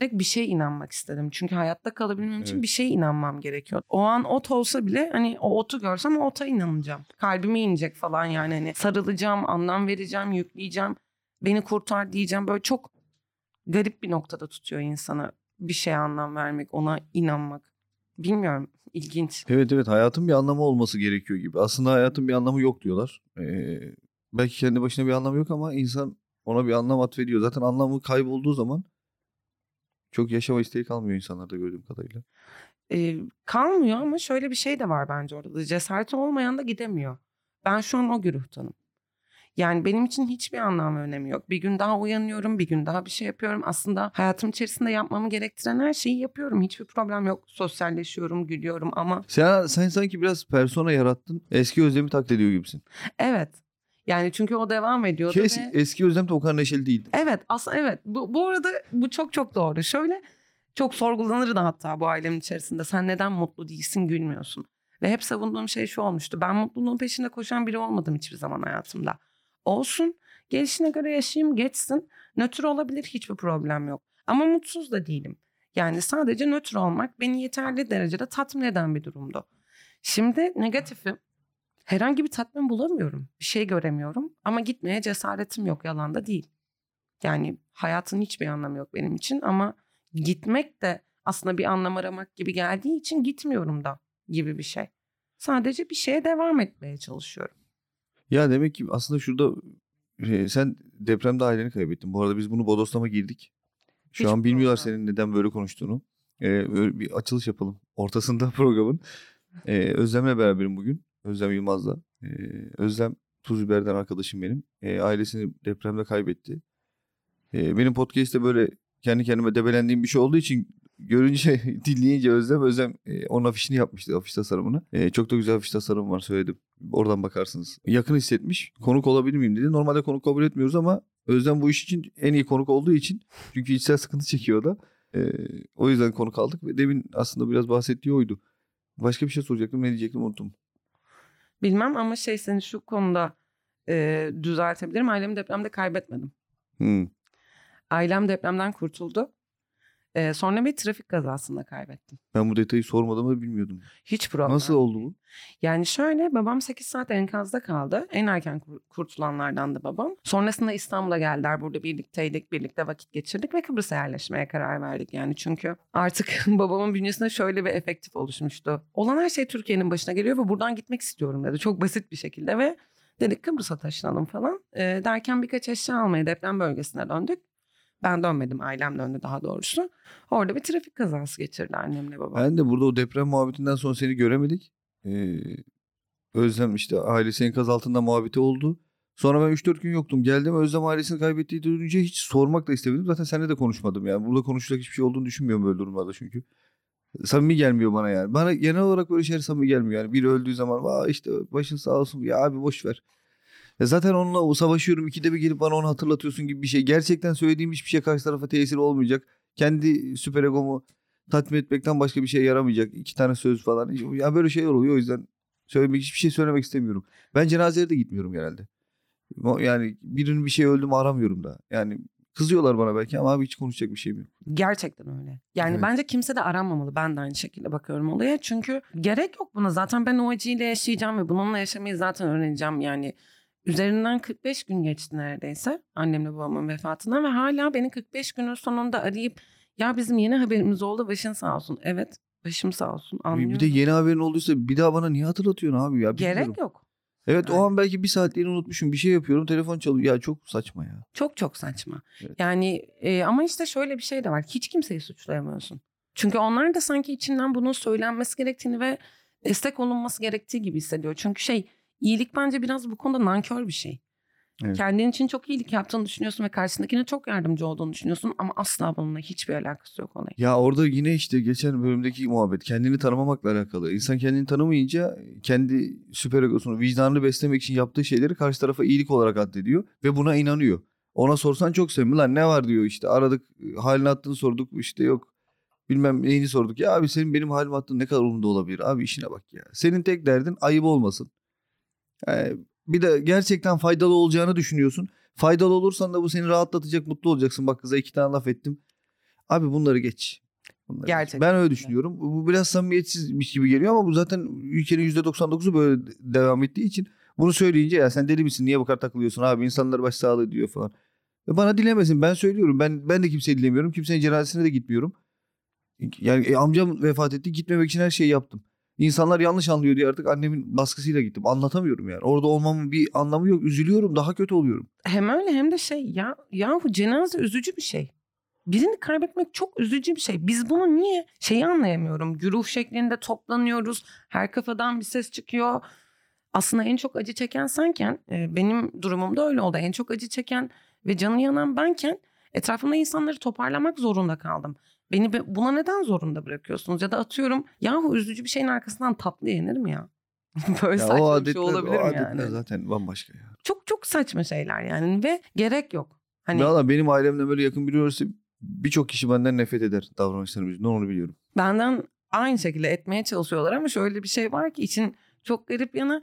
bir şeye inanmak istedim. Çünkü hayatta kalabilmem için Evet. bir şeye inanmam gerekiyor. O an ot olsa bile hani o otu görsem o ota inanacağım. Kalbime inecek falan yani hani sarılacağım, anlam vereceğim, yükleyeceğim. Beni kurtar diyeceğim. Böyle çok garip bir noktada tutuyor insana bir şeye anlam vermek, ona inanmak. Bilmiyorum, ilginç. Evet evet hayatın bir anlamı olması gerekiyor gibi. Aslında hayatın bir anlamı yok diyorlar. Ee, belki kendi başına bir anlamı yok ama insan ona bir anlam atfediyor. Zaten anlamı kaybolduğu zaman çok yaşama isteği kalmıyor insanlarda gördüğüm kadarıyla. Ee, kalmıyor ama şöyle bir şey de var bence orada. Cesareti olmayan da gidemiyor. Ben şu an o güruhtanım. Yani benim için hiçbir anlam ve önemi yok. Bir gün daha uyanıyorum, bir gün daha bir şey yapıyorum. Aslında hayatım içerisinde yapmamı gerektiren her şeyi yapıyorum. Hiçbir problem yok. Sosyalleşiyorum, gülüyorum ama Sen, sen sanki biraz persona yarattın. Eski Özlem'i taklit ediyor gibisin. evet. Yani çünkü o devam ediyordu Kes, ve... Eski Özlem de o kadar neşeli değildi. Evet aslında evet. Bu, bu arada bu çok çok doğru. Şöyle çok sorgulanırdı hatta bu ailemin içerisinde. Sen neden mutlu değilsin gülmüyorsun? Ve hep savunduğum şey şu olmuştu. Ben mutluluğun peşinde koşan biri olmadım hiçbir zaman hayatımda. Olsun. Gelişine göre yaşayayım geçsin. Nötr olabilir hiçbir problem yok. Ama mutsuz da değilim. Yani sadece nötr olmak beni yeterli derecede tatmin eden bir durumdu. Şimdi negatifim. Herhangi bir tatmin bulamıyorum. Bir şey göremiyorum. Ama gitmeye cesaretim yok yalan da değil. Yani hayatın hiçbir anlamı yok benim için ama gitmek de aslında bir anlam aramak gibi geldiği için gitmiyorum da gibi bir şey. Sadece bir şeye devam etmeye çalışıyorum. Ya demek ki aslında şurada e, sen depremde aileni kaybettin. Bu arada biz bunu bodoslama girdik. Şu Hiç an bilmiyorlar problem. senin neden böyle konuştuğunu. Ee, böyle bir açılış yapalım ortasında programın. Ee, Özlem'le beraberim bugün. Özlem Yılmaz'la. Ee, Özlem Tuz arkadaşım benim. Ee, ailesini depremde kaybetti. Ee, benim podcast'te böyle kendi kendime debelendiğim bir şey olduğu için görünce, dinleyince Özlem, Özlem e, onun afişini yapmıştı, afiş tasarımını. E, çok da güzel afiş tasarım var söyledim. Oradan bakarsınız. Yakın hissetmiş. Konuk olabilir miyim dedi. Normalde konuk kabul etmiyoruz ama Özlem bu iş için en iyi konuk olduğu için çünkü içsel sıkıntı çekiyor da. E, o yüzden konuk aldık ve demin aslında biraz bahsettiği oydu. Başka bir şey soracaktım. Ne diyecektim unuttum. Bilmem ama şey seni şu konuda e, düzeltebilirim. Ailemi depremde kaybetmedim. Hmm. Ailem depremden kurtuldu. E, sonra bir trafik kazasında kaybettim. Ben bu detayı sormadığımı bilmiyordum. Hiç problem. Nasıl oldu bu? Yani şöyle babam 8 saat enkazda kaldı. En erken kur- kurtulanlardan da babam. Sonrasında İstanbul'a geldiler. Burada birlikteydik. Birlikte vakit geçirdik ve Kıbrıs'a yerleşmeye karar verdik. Yani çünkü artık babamın bünyesinde şöyle bir efektif oluşmuştu. Olan her şey Türkiye'nin başına geliyor ve buradan gitmek istiyorum dedi. Çok basit bir şekilde ve dedik Kıbrıs'a taşınalım falan. Ee, derken birkaç eşya almaya deprem bölgesine döndük. Ben dönmedim. Ailem döndü daha doğrusu. Orada bir trafik kazası geçirdi annemle babam. Ben de burada o deprem muhabbetinden sonra seni göremedik. Ee, Özlem işte ailesi enkaz altında muhabbeti oldu. Sonra ben 3-4 gün yoktum. Geldim Özlem ailesini kaybettiği duyunca hiç sormak da istemedim. Zaten seninle de konuşmadım yani. Burada konuşacak hiçbir şey olduğunu düşünmüyorum böyle durumlarda çünkü. Samimi gelmiyor bana yani. Bana genel olarak böyle şeyler samimi gelmiyor yani. Biri öldüğü zaman Vay işte başın sağ olsun ya abi boş ver. Ya zaten onunla savaşıyorum ikide bir gelip bana onu hatırlatıyorsun gibi bir şey. Gerçekten söylediğim hiçbir şey karşı tarafa tesir olmayacak. Kendi süper egomu tatmin etmekten başka bir şey yaramayacak. İki tane söz falan. Ya böyle şeyler oluyor o yüzden söylemek hiçbir şey söylemek istemiyorum. Ben cenazelere de gitmiyorum genelde. Yani birinin bir şey öldü mü aramıyorum da. Yani kızıyorlar bana belki ama abi hiç konuşacak bir şeyim yok. Gerçekten öyle. Yani Evet. bence kimse de aranmamalı. Ben de aynı şekilde bakıyorum olaya. Çünkü gerek yok buna. Zaten ben o acıyla yaşayacağım ve bununla yaşamayı zaten öğreneceğim. Yani üzerinden 45 gün geçti neredeyse annemle babamın vefatından ve hala beni 45 günün sonunda arayıp ya bizim yeni haberimiz oldu başın sağ olsun. Evet başım sağ olsun anlıyorum. Bir de yeni haberin olduysa bir daha bana niye hatırlatıyorsun abi ya? Bilmiyorum. Gerek yok. Evet o Yani. an belki bir saatliğini unutmuşum. Bir şey yapıyorum telefon çalıyor. Ya çok saçma ya. Çok çok saçma. Evet. Yani e, ama işte şöyle bir şey de var. Hiç kimseyi suçlayamıyorsun. Çünkü onlar da sanki içinden bunun söylenmesi gerektiğini ve destek olunması gerektiği gibi hissediyor. Çünkü şey iyilik bence biraz bu konuda nankör bir şey. Evet. Kendin için çok iyilik yaptığını düşünüyorsun ve karşındakine çok yardımcı olduğunu düşünüyorsun ama asla bununla hiçbir alakası yok olay. Ya orada yine işte geçen bölümdeki muhabbet kendini tanımamakla alakalı. İnsan kendini tanımayınca kendi süper egosunu, vicdanını beslemek için yaptığı şeyleri karşı tarafa iyilik olarak addediyor ve buna inanıyor. Ona sorsan çok sevimli lan ne var diyor işte aradık halini attığını sorduk işte yok bilmem neyini sorduk. Ya abi senin benim halimi attığın ne kadar umurumda olabilir abi işine bak ya. Senin tek derdin ayıp olmasın. Ee, bir de gerçekten faydalı olacağını düşünüyorsun. Faydalı olursan da bu seni rahatlatacak, mutlu olacaksın. Bak kıza iki tane laf ettim. Abi bunları geç. Bunları geç. Gerçekten Ben öyle düşünüyorum. Bu biraz samimiyetsizmiş gibi geliyor ama bu zaten ülkenin %99'u böyle devam ettiği için bunu söyleyince ya sen deli misin niye bu kadar takılıyorsun abi insanlar baş sağlığı diyor falan. Ve bana dilemesin ben söylüyorum ben ben de kimseyi dilemiyorum kimsenin cenazesine de gitmiyorum. Yani e, amcam vefat etti gitmemek için her şeyi yaptım. İnsanlar yanlış anlıyor diye artık annemin baskısıyla gittim. Anlatamıyorum yani. Orada olmamın bir anlamı yok. Üzülüyorum. Daha kötü oluyorum. Hem öyle hem de şey ya yahu cenaze üzücü bir şey. Birini kaybetmek çok üzücü bir şey. Biz bunu niye şeyi anlayamıyorum. Güruh şeklinde toplanıyoruz. Her kafadan bir ses çıkıyor. Aslında en çok acı çeken senken e, benim durumumda öyle oldu. En çok acı çeken ve canı yanan benken etrafımda insanları toparlamak zorunda kaldım. Beni be- buna neden zorunda bırakıyorsunuz? Ya da atıyorum yahu üzücü bir şeyin arkasından tatlı yenir mi ya? Böyle Ya saçma o bir adetler, şey olabilir mi adetler yani? zaten bambaşka ya. Çok çok saçma şeyler yani ve gerek yok. Hani Valla benim ailemle böyle yakın biri olursa birçok kişi benden nefret eder davranışlarım yüzünden onu biliyorum. benden aynı şekilde etmeye çalışıyorlar ama şöyle bir şey var ki için çok garip yanı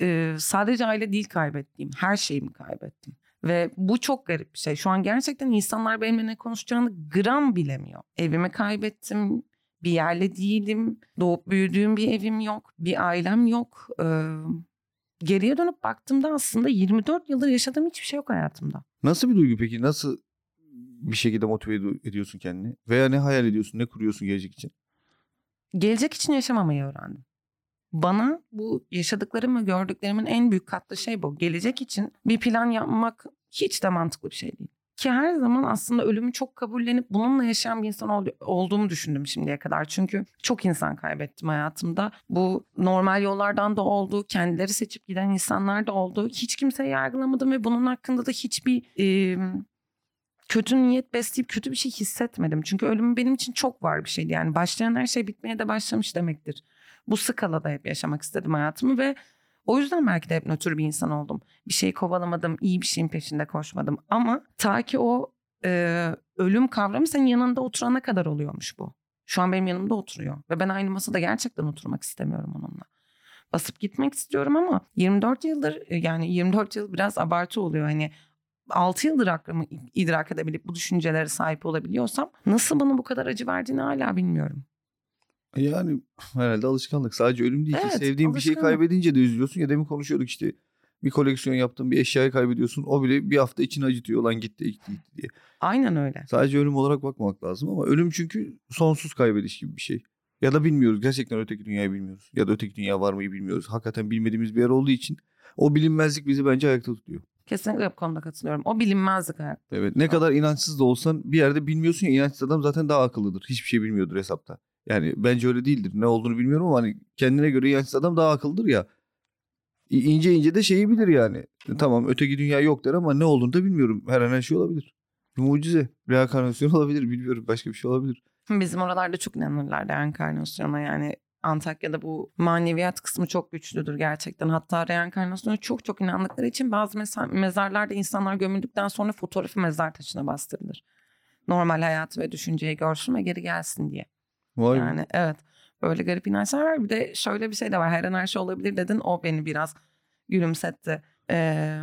e, sadece aile değil kaybettiğim her şeyimi kaybettim. Ve bu çok garip bir şey. Şu an gerçekten insanlar benimle ne konuşacağını gram bilemiyor. Evimi kaybettim. Bir yerle değilim. Doğup büyüdüğüm bir evim yok. Bir ailem yok. Ee, geriye dönüp baktığımda aslında 24 yıldır yaşadığım hiçbir şey yok hayatımda. Nasıl bir duygu peki? Nasıl bir şekilde motive ed- ediyorsun kendini? Veya ne hayal ediyorsun? Ne kuruyorsun gelecek için? gelecek için yaşamamayı öğrendim. Bana bu yaşadıklarım ve gördüklerimin en büyük kattığı şey bu. Gelecek için bir plan yapmak hiç de mantıklı bir şey değil. Ki her zaman aslında ölümü çok kabullenip bununla yaşayan bir insan ol- olduğumu düşündüm şimdiye kadar. Çünkü çok insan kaybettim hayatımda. Bu normal yollardan da oldu, kendileri seçip giden insanlar da oldu. Hiç kimseyi yargılamadım ve bunun hakkında da hiçbir e, kötü niyet besleyip kötü bir şey hissetmedim. Çünkü ölüm benim için çok var bir şeydi. Yani başlayan her şey bitmeye de başlamış demektir. Bu skalada hep yaşamak istedim hayatımı ve o yüzden belki de hep nötr bir insan oldum. Bir şey kovalamadım, iyi bir şeyin peşinde koşmadım. Ama ta ki o e, ölüm kavramı senin yanında oturana kadar oluyormuş bu. Şu an benim yanımda oturuyor. Ve ben aynı masada gerçekten oturmak istemiyorum onunla. Basıp gitmek istiyorum ama 24 yıldır e, yani 24 yıl biraz abartı oluyor. Hani 6 yıldır aklımı idrak edebilip bu düşüncelere sahip olabiliyorsam nasıl bana bu kadar acı verdiğini hala bilmiyorum. Yani herhalde alışkanlık. Sadece ölüm değil ki. Evet, Sevdiğin bir şeyi alışkanlık. kaybedince de üzülüyorsun. Ya demin konuşuyorduk işte. Bir koleksiyon yaptın, bir eşyayı kaybediyorsun. O bile bir hafta için acıtıyor. Lan gitti, gitti, gitti diye. Aynen öyle. Sadece ölüm olarak bakmamak lazım ama ölüm çünkü sonsuz kaybediş gibi bir şey. Ya da bilmiyoruz. Gerçekten öteki dünyayı bilmiyoruz. Ya da öteki dünya var mıyı bilmiyoruz. Hakikaten bilmediğimiz bir yer olduğu için o bilinmezlik bizi bence ayakta tutuyor. Kesinlikle bu konuda katılıyorum. O bilinmezlik hayat. Evet. Ne kadar inançsız da olsan bir yerde bilmiyorsun ya inançsız adam zaten daha akıllıdır. Hiçbir şey bilmiyordur hesapta. Yani bence öyle değildir. Ne olduğunu bilmiyorum ama hani kendine göre inançsız adam daha akıllıdır ya. İnce ince de şeyi bilir yani. E, Tamam öteki dünya yok der ama ne olduğunu da bilmiyorum. Her an her şey olabilir. Bir mucize. Reenkarnasyon olabilir. Bilmiyorum. Başka bir şey olabilir. Bizim oralarda çok inanırlar reenkarnasyona yani Antakya'da bu maneviyat kısmı çok güçlüdür gerçekten. Hatta reenkarnasyona çok çok inandıkları için bazı meza- mezarlarda insanlar gömüldükten sonra fotoğrafı mezar taşına bastırılır. Normal hayatı ve düşünceyi görsün ve geri gelsin diye. Vay. Yani evet böyle garip inançlar var. Bir de şöyle bir şey de var. Her an şey olabilir dedin. O beni biraz gülümsetti. Ee,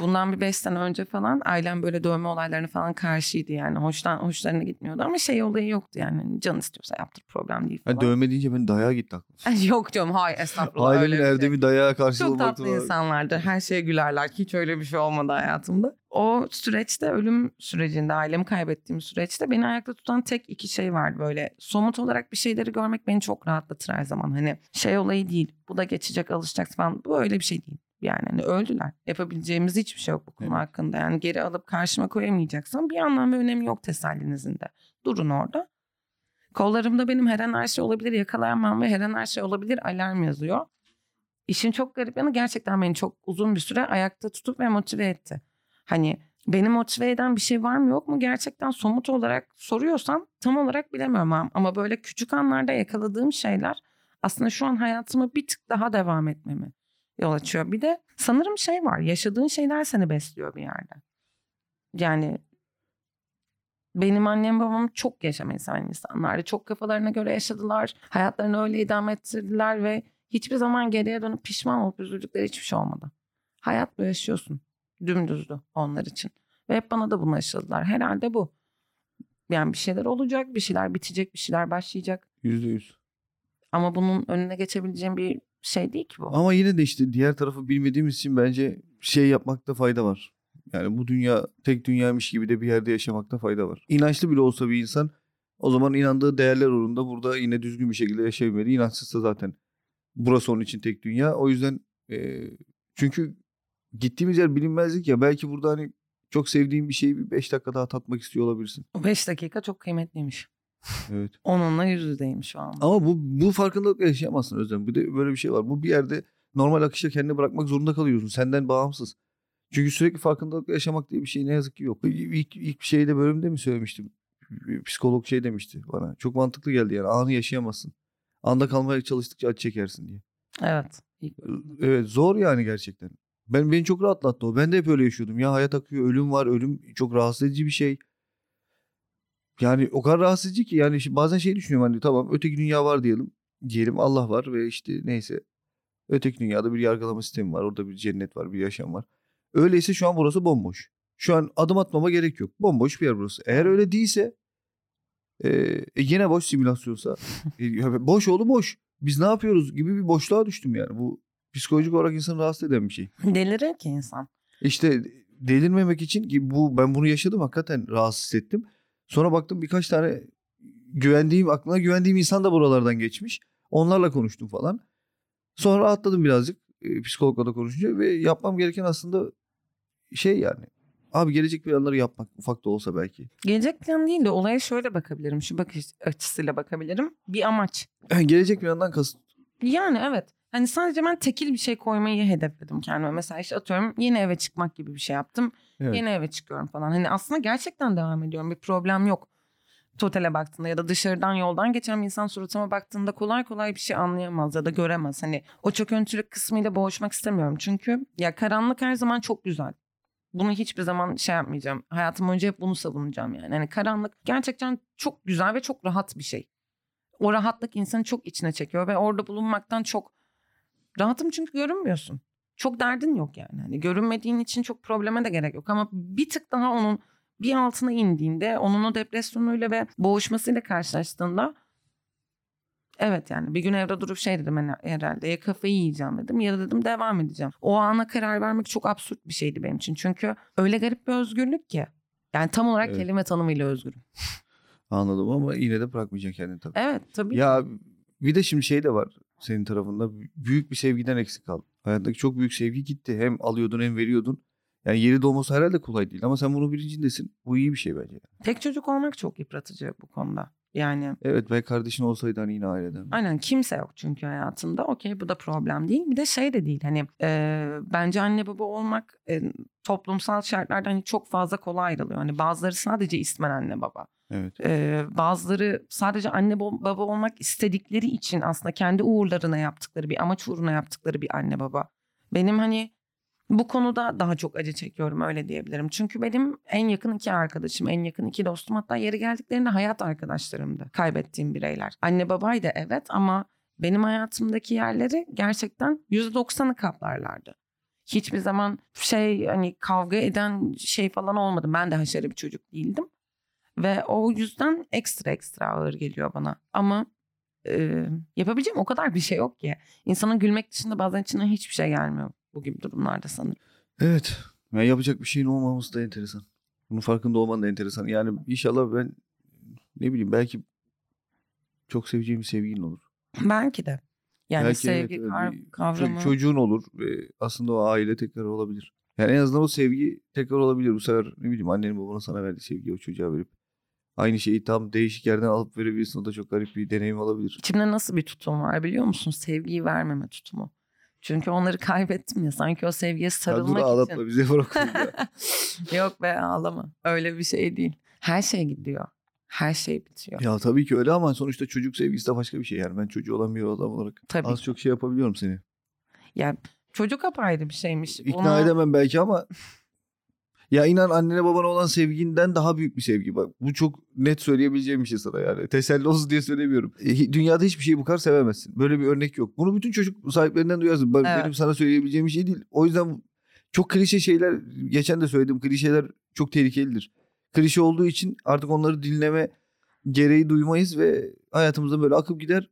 bundan bir beş sene önce falan ailem böyle dövme olaylarına falan karşıydı yani. Hoştan, hoşlarına gitmiyordu ama şey olayı yoktu yani. Can istiyorsa yaptır problem değil falan. Ha, dövme deyince ben dayağa gitti aklım. Yok canım hayır estağfurullah Ailemin bir şey. erdemi dayağa karşı Çok tatlı var. insanlardır. Her şeye gülerler. Hiç öyle bir şey olmadı hayatımda. O süreçte ölüm sürecinde ailemi kaybettiğim süreçte beni ayakta tutan tek iki şey vardı böyle. Somut olarak bir şeyleri görmek beni çok rahatlatır her zaman. Hani şey olayı değil. Bu da geçecek alışacak falan. Bu öyle bir şey değil. Yani hani öldüler. Yapabileceğimiz hiçbir şey yok bu konu Evet. hakkında. Yani geri alıp karşıma koyamayacaksam bir anlam ve önemi yok tesellinizin de. Durun orada. Kollarımda benim her an her şey olabilir yakalayamam ve her an her şey olabilir alarm yazıyor. İşin çok garip yanı gerçekten beni çok uzun bir süre ayakta tutup ve motive etti. Hani beni motive eden bir şey var mı yok mu gerçekten somut olarak soruyorsan tam olarak bilemiyorum ama- böyle küçük anlarda yakaladığım şeyler aslında şu an hayatıma bir tık daha devam etmemi yol açıyor. Bir de sanırım şey var yaşadığın şeyler seni besliyor bir yerde. Yani benim annem babam çok yaşamayı seven insanlardı. Çok kafalarına göre yaşadılar. Hayatlarını öyle idame ettirdiler ve hiçbir zaman geriye dönüp pişman olup üzüldükleri hiçbir şey olmadı. Hayat bu yaşıyorsun. Dümdüzdü onlar için. Ve hep bana da bunu aşıladılar. Herhalde bu. Yani bir şeyler olacak, bir şeyler bitecek, bir şeyler başlayacak. Yüzde yüz. Ama bunun önüne geçebileceğim bir şey değil ki bu. Ama yine de işte diğer tarafı bilmediğimiz için bence şey yapmakta fayda var. Yani bu dünya tek dünyaymış gibi de bir yerde yaşamakta fayda var. İnançlı bile olsa bir insan o zaman inandığı değerler uğrunda burada yine düzgün bir şekilde yaşayabilmeli. İnançsızsa zaten burası onun için tek dünya. O yüzden e, çünkü gittiğimiz yer bilinmezlik ya belki burada hani çok sevdiğin bir şeyi bir 5 dakika daha tatmak istiyor olabilirsin. O 5 dakika çok kıymetliymiş. Evet. Onunla yüz yüzeyim şu an. Ama bu bu farkındalıkla yaşayamazsın Özlem. Bir de böyle bir şey var. Bu bir yerde normal akışa kendini bırakmak zorunda kalıyorsun. Senden bağımsız. Çünkü sürekli farkındalıkla yaşamak diye bir şey ne yazık ki yok. İlk, ilk şeyde bölümde mi söylemiştim? Psikolog şey demişti bana. Çok mantıklı geldi yani. Anı yaşayamazsın. Anda kalmaya çalıştıkça acı çekersin diye. Evet. Evet zor yani gerçekten. Ben beni çok rahatlattı o. Ben de hep öyle yaşıyordum. Ya hayat akıyor, ölüm var, ölüm çok rahatsız edici bir şey. Yani o kadar rahatsız edici ki yani bazen şey düşünüyorum hani tamam öteki dünya var diyelim. Diyelim Allah var ve işte neyse. Öteki dünyada bir yargılama sistemi var. Orada bir cennet var, bir yaşam var. Öyleyse şu an burası bomboş. Şu an adım atmama gerek yok. Bomboş bir yer burası. Eğer öyle değilse e, e, yine boş simülasyonsa e, boş oldu boş. Biz ne yapıyoruz gibi bir boşluğa düştüm yani. Bu psikolojik olarak insanı rahatsız eden bir şey. Delirir ki insan. İşte delirmemek için ki bu ben bunu yaşadım hakikaten rahatsız hissettim. Sonra baktım birkaç tane güvendiğim aklına güvendiğim insan da buralardan geçmiş. Onlarla konuştum falan. Sonra rahatladım birazcık e, psikologla da konuşunca ve yapmam gereken aslında şey yani. Abi gelecek planları yapmak ufak da olsa belki. Gelecek plan değil de olaya şöyle bakabilirim. Şu bakış açısıyla bakabilirim. Bir amaç. Gelecek plandan kasıt. Yani evet. Hani sadece ben tekil bir şey koymayı hedefledim kendime. Mesela işte atıyorum yeni eve çıkmak gibi bir şey yaptım. Evet. Yeni eve çıkıyorum falan. Hani aslında gerçekten devam ediyorum. Bir problem yok. Totale baktığında ya da dışarıdan yoldan geçen bir insan suratıma baktığında kolay kolay bir şey anlayamaz ya da göremez. Hani o çöküntülük kısmıyla boğuşmak istemiyorum. Çünkü ya karanlık her zaman çok güzel. Bunu hiçbir zaman şey yapmayacağım. Hayatım boyunca hep bunu savunacağım yani. Hani karanlık gerçekten çok güzel ve çok rahat bir şey. O rahatlık insanı çok içine çekiyor ve orada bulunmaktan çok rahatım çünkü görünmüyorsun. Çok derdin yok yani. Hani görünmediğin için çok probleme de gerek yok ama bir tık daha onun bir altına indiğinde onun o depresyonuyla ve boğuşmasıyla karşılaştığında evet yani bir gün evde durup şey dedim hani herhalde ya kafayı yiyeceğim dedim ya da dedim devam edeceğim. O ana karar vermek çok absürt bir şeydi benim için. Çünkü öyle garip bir özgürlük ki. Yani tam olarak Evet. kelime tanımıyla özgürüm. Anladım ama yine de bırakmayacaksın kendini tabii. Evet tabii. Ya bir de şimdi şey de var senin tarafında. Büyük bir sevgiden eksik kaldın. Hayattaki çok büyük sevgi gitti. Hem alıyordun hem veriyordun. Yani yeri doğması herhalde kolay değil ama sen bunun bilincindesin. Bu iyi bir şey bence. Tek çocuk olmak çok yıpratıcı bu konuda. Yani Evet belki kardeşin olsaydı hani yine aileden. Aynen kimse yok çünkü hayatında. Okey bu da problem değil. Bir de şey de değil hani e, bence anne baba olmak e, toplumsal şartlarda hani çok fazla kolay ayrılıyor. Hani bazıları sadece ismen anne baba. Evet. E, bazıları sadece anne baba olmak istedikleri için aslında kendi uğurlarına yaptıkları bir amaç uğruna yaptıkları bir anne baba. Benim hani bu konuda daha çok acı çekiyorum öyle diyebilirim. Çünkü benim en yakın iki arkadaşım, en yakın iki dostum hatta yeri geldiklerinde hayat arkadaşlarımdı. Kaybettiğim bireyler. Anne babaydı evet ama benim hayatımdaki yerleri gerçekten %90'ı kaplarlardı. Hiçbir zaman şey hani kavga eden şey falan olmadı. Ben de haşarı bir çocuk değildim. Ve o yüzden ekstra ekstra ağır geliyor bana. Ama e, yapabileceğim o kadar bir şey yok ki. İnsanın gülmek dışında bazen içinden hiçbir şey gelmiyor bu gibi durumlarda sanırım. Evet. Yani yapacak bir şeyin olmaması da enteresan. Bunun farkında olman da enteresan. Yani inşallah ben ne bileyim belki çok seveceğim bir sevgilin olur. Belki de. Yani Belki sevgi evet, kavramı. çocuğun olur ve aslında o aile tekrar olabilir. Yani en azından o sevgi tekrar olabilir. Bu sefer ne bileyim annenin babanın sana verdiği sevgiyi o çocuğa verip aynı şeyi tam değişik yerden alıp verebilirsin. O da çok garip bir deneyim olabilir. İçimde nasıl bir tutum var biliyor musun? Sevgiyi vermeme tutumu. Çünkü onları kaybettim ya. Sanki o sevgiye Ya dur sarılmak ağlatma için. ya. Yok be ağlama. Öyle bir şey değil. Her şey gidiyor. Her şey bitiyor. ya tabii ki öyle ama sonuçta çocuk sevgisi de başka bir şey. Yani ben çocuğu olan bir adam olarak Tabii. az çok şey yapabiliyorum seni. Yani çocuk apayrı bir şeymiş. İkna Bunu- edemem belki ama ya inan annene babana olan sevginden daha büyük bir sevgi. Bak bu çok net söyleyebileceğim bir şey sana yani. Teselli olsun diye söylemiyorum. E, dünyada hiçbir şeyi bu kadar sevemezsin. Böyle bir örnek yok. Bunu bütün çocuk sahiplerinden duyarsın. Bak, Evet. Benim sana söyleyebileceğim bir şey değil. O yüzden çok klişe şeyler geçen de söyledim. Klişeler çok tehlikelidir. klişe olduğu için artık onları dinleme gereği duymayız ve hayatımızda böyle akıp gider.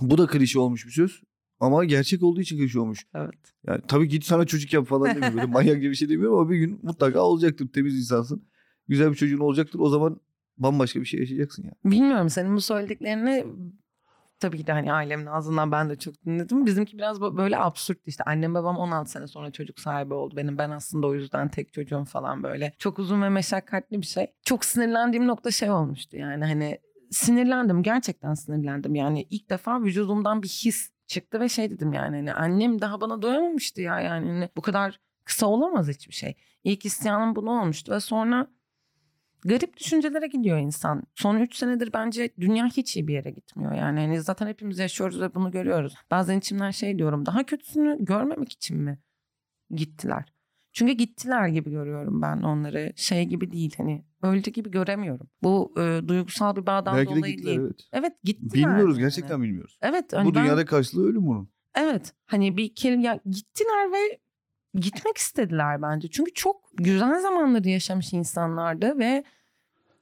Bu da klişe olmuş bir söz. Ama gerçek olduğu için klişe olmuş. Evet. Yani tabii git sana çocuk yap falan demiyor. Böyle manyak gibi bir şey demiyorum ama bir gün mutlaka olacaktır. Temiz insansın. Güzel bir çocuğun olacaktır. O zaman bambaşka bir şey yaşayacaksın ya. Bilmiyorum senin bu söylediklerini tabii ki de hani ailemin ağzından ben de çok dinledim. Bizimki biraz bö- böyle absürt işte. Annem babam 16 sene sonra çocuk sahibi oldu benim. Ben aslında o yüzden tek çocuğum falan böyle. Çok uzun ve meşakkatli bir şey. Çok sinirlendiğim nokta şey olmuştu yani hani sinirlendim. Gerçekten sinirlendim. Yani ilk defa vücudumdan bir his çıktı ve şey dedim yani hani annem daha bana doyamamıştı ya yani hani bu kadar kısa olamaz hiçbir şey. İlk isyanım bunu olmuştu ve sonra garip düşüncelere gidiyor insan. Son 3 senedir bence dünya hiç iyi bir yere gitmiyor. Yani hani zaten hepimiz yaşıyoruz ve bunu görüyoruz. Bazen içimden şey diyorum. Daha kötüsünü görmemek için mi gittiler? Çünkü gittiler gibi görüyorum ben onları. Şey gibi değil hani öldü gibi göremiyorum. Bu e, duygusal bir bağdan Belki de dolayı gittiler değil. evet. Evet gittiler. Bilmiyoruz yani. gerçekten bilmiyoruz. Evet. Hani Bu ben- dünyada karşılığı ölüm bunun. Evet. Hani bir kelime ya gittiler ve gitmek istediler bence. Çünkü çok güzel zamanları yaşamış insanlardı ve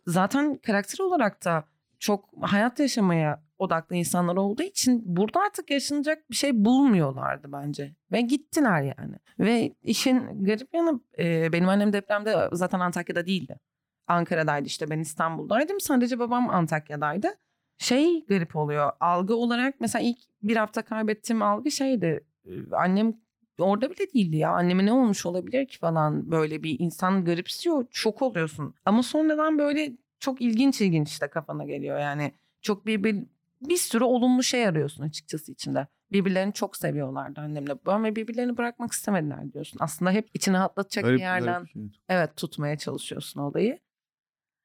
zaten karakter olarak da çok hayat yaşamaya odaklı insanlar olduğu için burada artık yaşanacak bir şey bulmuyorlardı bence. Ve gittiler yani. Ve işin garip yanı e, benim annem depremde zaten Antakya'da değildi. Ankara'daydı işte ben İstanbul'daydım. Sadece babam Antakya'daydı. Şey garip oluyor. Algı olarak mesela ilk bir hafta kaybettiğim algı şeydi. Annem orada bile değildi ya. Anneme ne olmuş olabilir ki falan böyle bir insan garipsiyor. Şok oluyorsun. Ama sonradan böyle çok ilginç ilginç işte kafana geliyor yani. Çok bir, bir, bir sürü olumlu şey arıyorsun açıkçası içinde. Birbirlerini çok seviyorlardı annemle babam ve birbirlerini bırakmak istemediler diyorsun. Aslında hep içini rahatlatacak Garip- bir yerden bir şey. evet tutmaya çalışıyorsun olayı.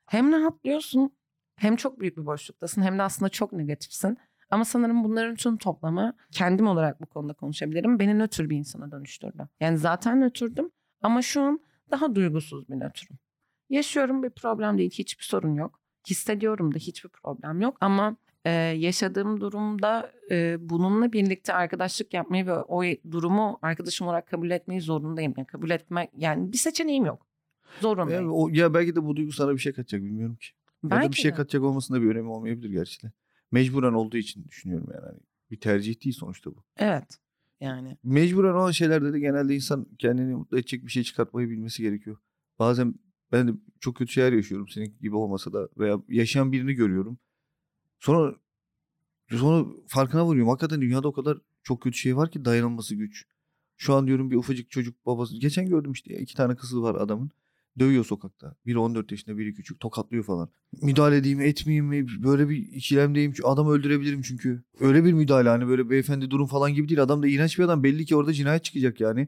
Hem rahatlıyorsun hem çok büyük bir boşluktasın hem de aslında çok negatifsin. Ama sanırım bunların tüm toplamı kendim olarak bu konuda konuşabilirim. Beni nötr bir insana dönüştürdü. Yani zaten nötrdüm ama şu an daha duygusuz bir nötrüm. Yaşıyorum bir problem değil, hiçbir sorun yok. Hissediyorum da hiçbir problem yok. Ama e, yaşadığım durumda e, bununla birlikte arkadaşlık yapmayı ve o durumu arkadaşım olarak kabul etmeyi zorundayım. Yani kabul etmek yani bir seçeneğim yok. Zorundayım. Ya, o, ya belki de bu duygu sana bir şey katacak bilmiyorum ki. ya da bir Belki şey de. katacak olmasında bir önemi olmayabilir gerçi de. Mecburen olduğu için düşünüyorum yani. Hani bir tercih değil sonuçta bu. Evet. Yani Mecburen olan şeylerde de genelde insan kendini mutlu edecek bir şey çıkartmayı bilmesi gerekiyor. Bazen ben de çok kötü şeyler yaşıyorum senin gibi olmasa da veya yaşayan birini görüyorum. Sonra sonra farkına varıyorum. Hakikaten dünyada o kadar çok kötü şey var ki dayanılması güç. Şu an diyorum bir ufacık çocuk babası. Geçen gördüm işte iki tane kızı var adamın. Dövüyor sokakta. Biri 14 yaşında biri küçük. Tokatlıyor falan. Müdahale edeyim mi etmeyeyim mi? Böyle bir ikilemdeyim. Adamı öldürebilirim çünkü. Öyle bir müdahale hani böyle beyefendi durum falan gibi değil. Adam da iğrenç bir adam. Belli ki orada cinayet çıkacak yani.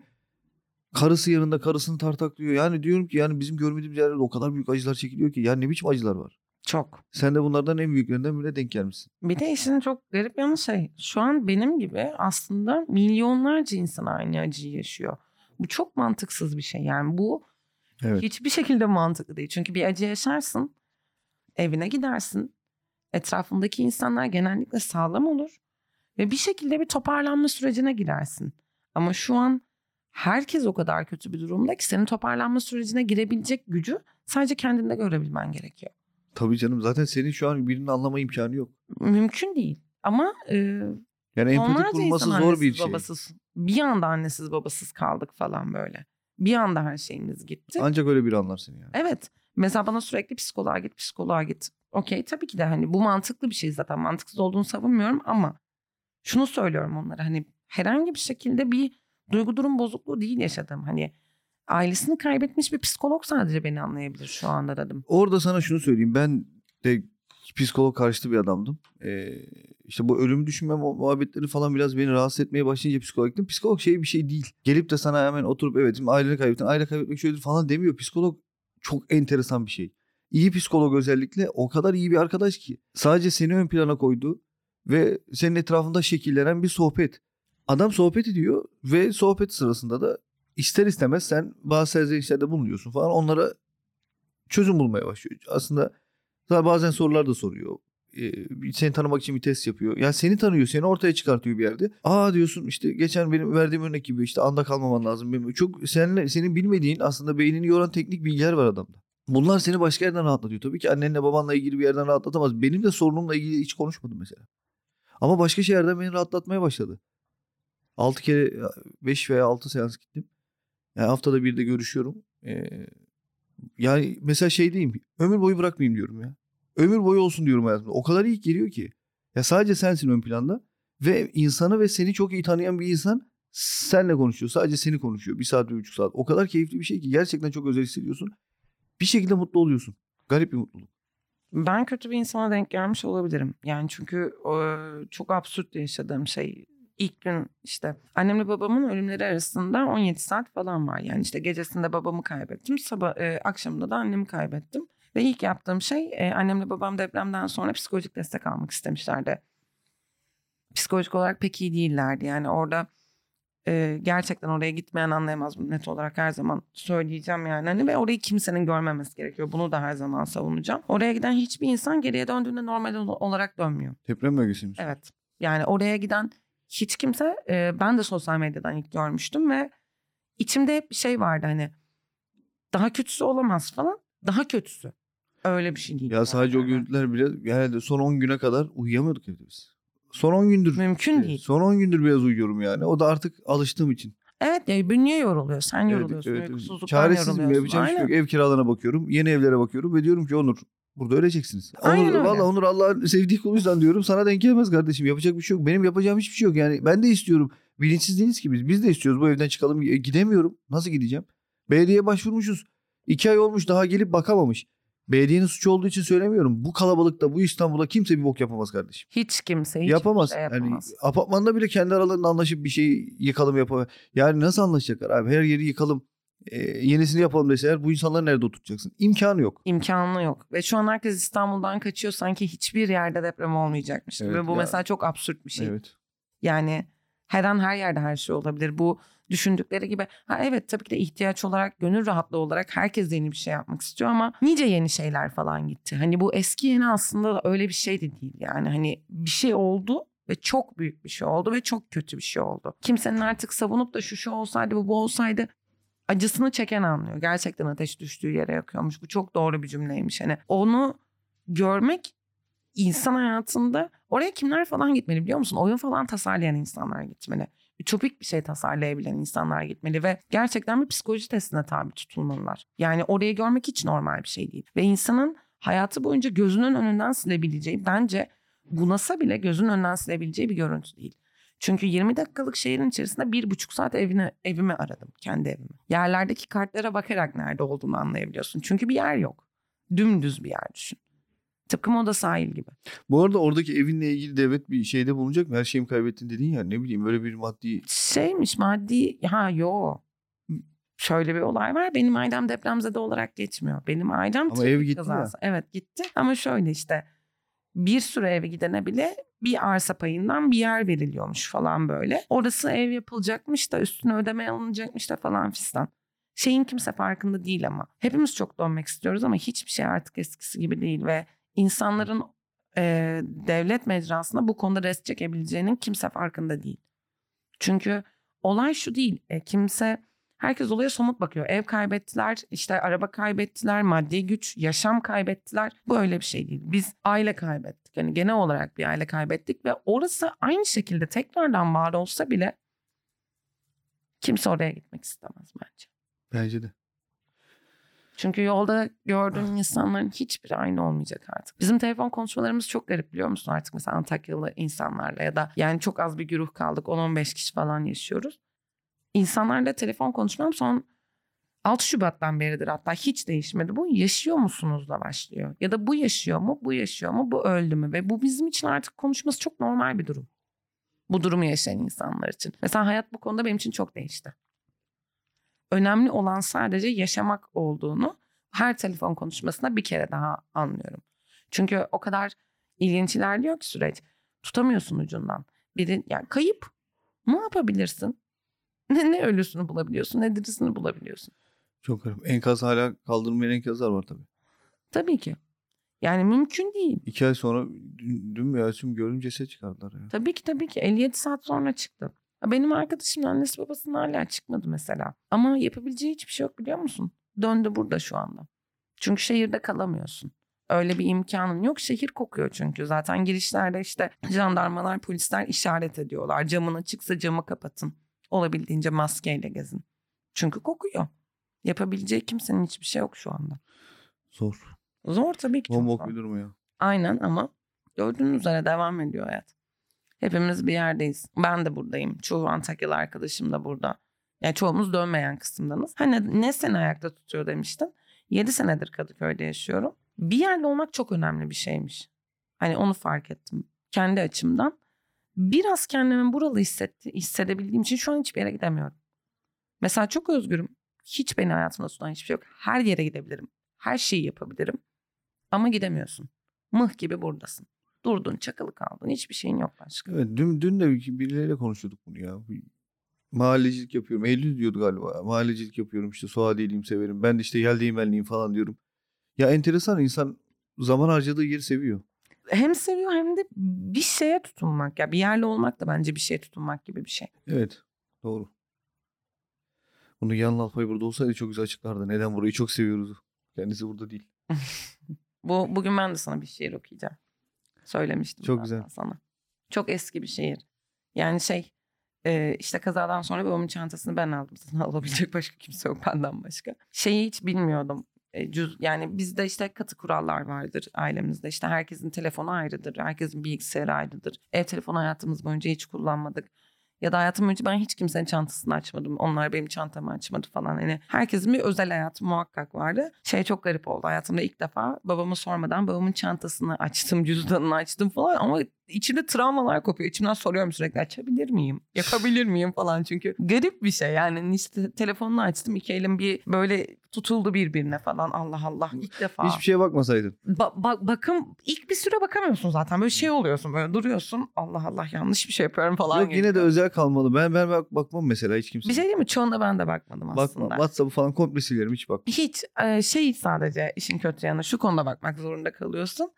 Karısı yanında karısını tartaklıyor. Yani diyorum ki yani bizim görmediğimiz yerlerde o kadar büyük acılar çekiliyor ki. Yani ne biçim acılar var. Çok. Sen de bunlardan en büyüklerinden birine denk gelmişsin. Bir de işin çok garip yanı şey. Şu an benim gibi aslında milyonlarca insan aynı acıyı yaşıyor. Bu çok mantıksız bir şey. Yani bu Evet. hiçbir şekilde mantıklı değil. Çünkü bir acı yaşarsın. Evine gidersin. Etrafındaki insanlar genellikle sağlam olur. Ve bir şekilde bir toparlanma sürecine girersin. Ama şu an herkes o kadar kötü bir durumda ki senin toparlanma sürecine girebilecek gücü sadece kendinde görebilmen gerekiyor. Tabii canım zaten senin şu an birini anlama imkanı yok. Mümkün değil. Ama e, Yani empati kurması zor bir şey. babasız. Bir anda annesiz babasız kaldık falan böyle. Bir anda her şeyimiz gitti. Ancak öyle biri anlar seni yani. Evet. Mesela bana sürekli psikoloğa git, psikoloğa git. Okey tabii ki de hani bu mantıklı bir şey zaten. Mantıksız olduğunu savunmuyorum ama şunu söylüyorum onlara hani herhangi bir şekilde bir duygu durum bozukluğu değil yaşadığım. Hani ailesini kaybetmiş bir psikolog sadece beni anlayabilir şu anda dedim. Orada sana şunu söyleyeyim. Ben de psikolog karşıtı bir adamdım. Ee, işte bu ölümü düşünme mu- muhabbetleri falan biraz beni rahatsız etmeye başlayınca psikoloğa gittim. Psikolog şey bir şey değil. Gelip de sana hemen oturup evet aileni kaybettin. Aile kaybetmek şöyledir falan demiyor. Psikolog çok enteresan bir şey. İyi psikolog özellikle o kadar iyi bir arkadaş ki. Sadece seni ön plana koydu ve senin etrafında şekillenen bir sohbet. Adam sohbet ediyor ve sohbet sırasında da ister istemez sen bazı serzenişlerde bulunuyorsun falan. Onlara çözüm bulmaya başlıyor. Aslında bazen sorular da soruyor. Ee, seni tanımak için bir test yapıyor. Yani seni tanıyor, seni ortaya çıkartıyor bir yerde. Aa diyorsun işte geçen benim verdiğim örnek gibi işte anda kalmaman lazım. Benim çok seninle senin bilmediğin aslında beynini yoran teknik bilgiler var adamda. Bunlar seni başka yerden rahatlatıyor. Tabii ki annenle babanla ilgili bir yerden rahatlatamaz. Benim de sorunumla ilgili hiç konuşmadım mesela. Ama başka şeylerden beni rahatlatmaya başladı. 6 kere 5 veya 6 seans gittim. Yani haftada bir de görüşüyorum. Ee, yani mesela şey diyeyim. Ömür boyu bırakmayayım diyorum ya. Ömür boyu olsun diyorum hayatımda. O kadar iyi geliyor ki. Ya sadece sensin ön planda. Ve insanı ve seni çok iyi tanıyan bir insan senle konuşuyor. Sadece seni konuşuyor. Bir saat, bir buçuk saat. O kadar keyifli bir şey ki. Gerçekten çok özel hissediyorsun. Bir şekilde mutlu oluyorsun. Garip bir mutluluk. Ben kötü bir insana denk gelmiş olabilirim. Yani çünkü e, çok absürt yaşadığım şey. İlk gün işte annemle babamın ölümleri arasında 17 saat falan var. Yani işte gecesinde babamı kaybettim. Sabah e, akşamında da annemi kaybettim. Ve ilk yaptığım şey e, annemle babam depremden sonra psikolojik destek almak istemişlerdi. Psikolojik olarak pek iyi değillerdi. Yani orada e, gerçekten oraya gitmeyen anlayamaz bunu net olarak her zaman söyleyeceğim yani. Hani ve orayı kimsenin görmemesi gerekiyor. Bunu da her zaman savunacağım. Oraya giden hiçbir insan geriye döndüğünde normal ol- olarak dönmüyor. Deprem bölgesi misin? Evet. Yani oraya giden hiç kimse e, ben de sosyal medyadan ilk görmüştüm ve içimde hep bir şey vardı hani daha kötüsü olamaz falan. Daha kötüsü. Öyle bir şey değil. Ya sadece o Yani. görüntüler bile yani son 10 güne kadar uyuyamıyorduk evde biz. Son 10 gündür. Mümkün değil. Son 10 gündür biraz uyuyorum yani. O da artık alıştığım için. Evet ya bünye yoruluyor. Sen yoruluyorsun. evet, evet. Uykusuzluktan Çaresizim yoruluyorsun. yapacağım şey yok. Ev kiralarına bakıyorum. Yeni evlere bakıyorum ve diyorum ki Onur burada öleceksiniz. Aynen Onur, öyle. Valla Onur Allah'ın sevdiği kuluysan diyorum. Sana denk gelmez kardeşim. Yapacak bir şey yok. Benim yapacağım hiçbir şey yok. Yani ben de istiyorum. Bilinçsiz değiliz ki biz. Biz de istiyoruz bu evden çıkalım. E, Gidemiyorum. Nasıl gideceğim? Belediyeye başvurmuşuz. İki ay olmuş daha gelip bakamamış. Belediyenin suçu olduğu için söylemiyorum. Bu kalabalıkta bu İstanbul'da kimse bir bok yapamaz kardeşim. Hiç kimse hiçbir yapamaz. şey Yani yapamaz. apartmanda bile kendi aralarında anlaşıp bir şey yıkalım yapamaz. Yani nasıl anlaşacaklar abi? Her yeri yıkalım. E, yenisini yapalım deseler bu insanları nerede oturtacaksın? İmkanı yok. İmkanı yok. Ve şu an herkes İstanbul'dan kaçıyor sanki hiçbir yerde deprem olmayacakmış gibi. Evet bu ya. mesela çok absürt bir şey. Evet. Yani her an her yerde her şey olabilir. Bu düşündükleri gibi. Ha evet tabii ki de ihtiyaç olarak, gönül rahatlığı olarak herkes yeni bir şey yapmak istiyor ama nice yeni şeyler falan gitti. Hani bu eski yeni aslında öyle bir şey de değil. Yani hani bir şey oldu ve çok büyük bir şey oldu ve çok kötü bir şey oldu. Kimsenin artık savunup da şu şu olsaydı bu bu olsaydı acısını çeken anlıyor. Gerçekten ateş düştüğü yere yakıyormuş. Bu çok doğru bir cümleymiş. Hani onu görmek insan hayatında oraya kimler falan gitmeli biliyor musun? Oyun falan tasarlayan insanlar gitmeli. Ütopik bir şey tasarlayabilen insanlar gitmeli ve gerçekten bir psikoloji testine tabi tutulmalılar. Yani orayı görmek hiç normal bir şey değil. Ve insanın hayatı boyunca gözünün önünden silebileceği bence bunasa bile gözünün önünden silebileceği bir görüntü değil. Çünkü 20 dakikalık şehrin içerisinde bir buçuk saat evine, evimi aradım. Kendi evimi. Yerlerdeki kartlara bakarak nerede olduğunu anlayabiliyorsun. Çünkü bir yer yok. Dümdüz bir yer düşün. Tıpkı Moda sahil gibi. Bu arada oradaki evinle ilgili devlet bir şeyde bulunacak mı? Her şeyimi kaybettin dedin ya ne bileyim böyle bir maddi Şeymiş maddi ha yo. Şöyle bir olay var. Benim ailem depremzede olarak geçmiyor. Benim ailem Ama ev gitti kazası. Evet gitti. Ama şöyle işte bir süre eve gidene bile bir arsa payından bir yer veriliyormuş falan böyle. Orası ev yapılacakmış da üstüne ödeme alınacakmış da falan fistan. Şeyin kimse farkında değil ama. Hepimiz çok dönmek istiyoruz ama hiçbir şey artık eskisi gibi değil ve insanların e, devlet mecrasında bu konuda rest çekebileceğinin kimse farkında değil. Çünkü olay şu değil. E, kimse herkes olaya somut bakıyor. Ev kaybettiler, işte araba kaybettiler, maddi güç, yaşam kaybettiler. Bu öyle bir şey değil. Biz aile kaybettik. Yani genel olarak bir aile kaybettik ve orası aynı şekilde tekrardan var olsa bile kimse oraya gitmek istemez bence. bence de. Çünkü yolda gördüğün insanların hiçbiri aynı olmayacak artık. Bizim telefon konuşmalarımız çok garip biliyor musun artık mesela Antakyalı insanlarla ya da yani çok az bir güruh kaldık 10-15 kişi falan yaşıyoruz. İnsanlarla telefon konuşmam son 6 Şubat'tan beridir hatta hiç değişmedi. Bu yaşıyor musunuz da başlıyor. Ya da bu yaşıyor mu, bu yaşıyor mu, bu öldü mü? Ve bu bizim için artık konuşması çok normal bir durum. Bu durumu yaşayan insanlar için. Mesela hayat bu konuda benim için çok değişti önemli olan sadece yaşamak olduğunu her telefon konuşmasında bir kere daha anlıyorum. Çünkü o kadar ilginç ilerliyor ki süreç. Tutamıyorsun ucundan. Biri yani kayıp. Ne yapabilirsin? Ne, ne ölüsünü bulabiliyorsun ne dirisini bulabiliyorsun. Çok garip. Enkaz hala kaldırılmayan enkazlar var tabii. Tabii ki. Yani mümkün değil. İki ay sonra dün, dün mü ya tüm görünce ceset çıkardılar ya. Tabii ki tabii ki 57 saat sonra çıktı. Benim arkadaşımın annesi babasının hala çıkmadı mesela. Ama yapabileceği hiçbir şey yok biliyor musun? Döndü burada şu anda. Çünkü şehirde kalamıyorsun. Öyle bir imkanın yok. Şehir kokuyor çünkü. Zaten girişlerde işte jandarmalar, polisler işaret ediyorlar. Camın açıksa camı kapatın. Olabildiğince maskeyle gezin. Çünkü kokuyor. Yapabileceği kimsenin hiçbir şey yok şu anda. Zor. Zor tabii ki çok Bombok zor. bir durum ya. Aynen ama gördüğünüz üzere devam ediyor hayat. Hepimiz bir yerdeyiz. Ben de buradayım. Çoğu Antakyalı arkadaşım da burada. Yani çoğumuz dönmeyen kısımdanız. Hani ne seni ayakta tutuyor demiştin. 7 senedir Kadıköy'de yaşıyorum. Bir yerde olmak çok önemli bir şeymiş. Hani onu fark ettim. Kendi açımdan. Biraz kendimi buralı hissetti, hissedebildiğim için şu an hiçbir yere gidemiyorum. Mesela çok özgürüm. Hiç beni hayatımda tutan hiçbir şey yok. Her yere gidebilirim. Her şeyi yapabilirim. Ama gidemiyorsun. Mıh gibi buradasın. Durdun, çakılı kaldın. Hiçbir şeyin yok başka. Evet dün, dün de birileriyle konuşuyorduk bunu ya. Mahallecilik yapıyorum. Eylül diyordu galiba. Mahallecilik yapıyorum işte Suadiyeliyim severim. Ben de işte yel değmenliyim falan diyorum. Ya enteresan insan zaman harcadığı yeri seviyor. Hem seviyor hem de bir şeye tutunmak. Ya bir yerle olmak da bence bir şeye tutunmak gibi bir şey. Evet doğru. Bunu Yan Alpay burada olsaydı çok güzel açıklardı. Neden burayı çok seviyoruz. Kendisi burada değil. Bu bugün ben de sana bir şiir okuyacağım. Söylemiştim Çok güzel. sana. Çok eski bir şiir. Yani şey e, işte kazadan sonra babamın çantasını ben aldım. Zaten alabilecek başka kimse yok benden başka. Şeyi hiç bilmiyordum. E, yani bizde işte katı kurallar vardır ailemizde. İşte herkesin telefonu ayrıdır. Herkesin bilgisayarı ayrıdır. Ev telefonu hayatımız boyunca hiç kullanmadık. Ya da hayatım boyunca ben hiç kimsenin çantasını açmadım. Onlar benim çantamı açmadı falan. Yani herkesin bir özel hayatı muhakkak vardı. Şey çok garip oldu. Hayatımda ilk defa babama sormadan babamın çantasını açtım, cüzdanını açtım falan. Ama içimde travmalar kopuyor. İçimden soruyorum sürekli açabilir miyim? Yapabilir miyim falan. Çünkü garip bir şey. Yani işte telefonunu açtım. iki elim bir böyle tutuldu birbirine falan. Allah Allah. ilk defa. Hiçbir şeye bakmasaydın. Ba- ba- bakım ilk bir süre bakamıyorsun zaten. Böyle şey oluyorsun böyle duruyorsun. Allah Allah yanlış bir şey yapıyorum falan. Yok yine geliyor. de özel kalmalı. Ben ben bak, bakmam mesela hiç kimse. Bir şey değil mi? Çoğuna ben de bakmadım aslında. Bakma. WhatsApp'ı falan komple silerim hiç bak. Hiç e, şey sadece işin kötü yanı şu konuda bakmak zorunda kalıyorsun.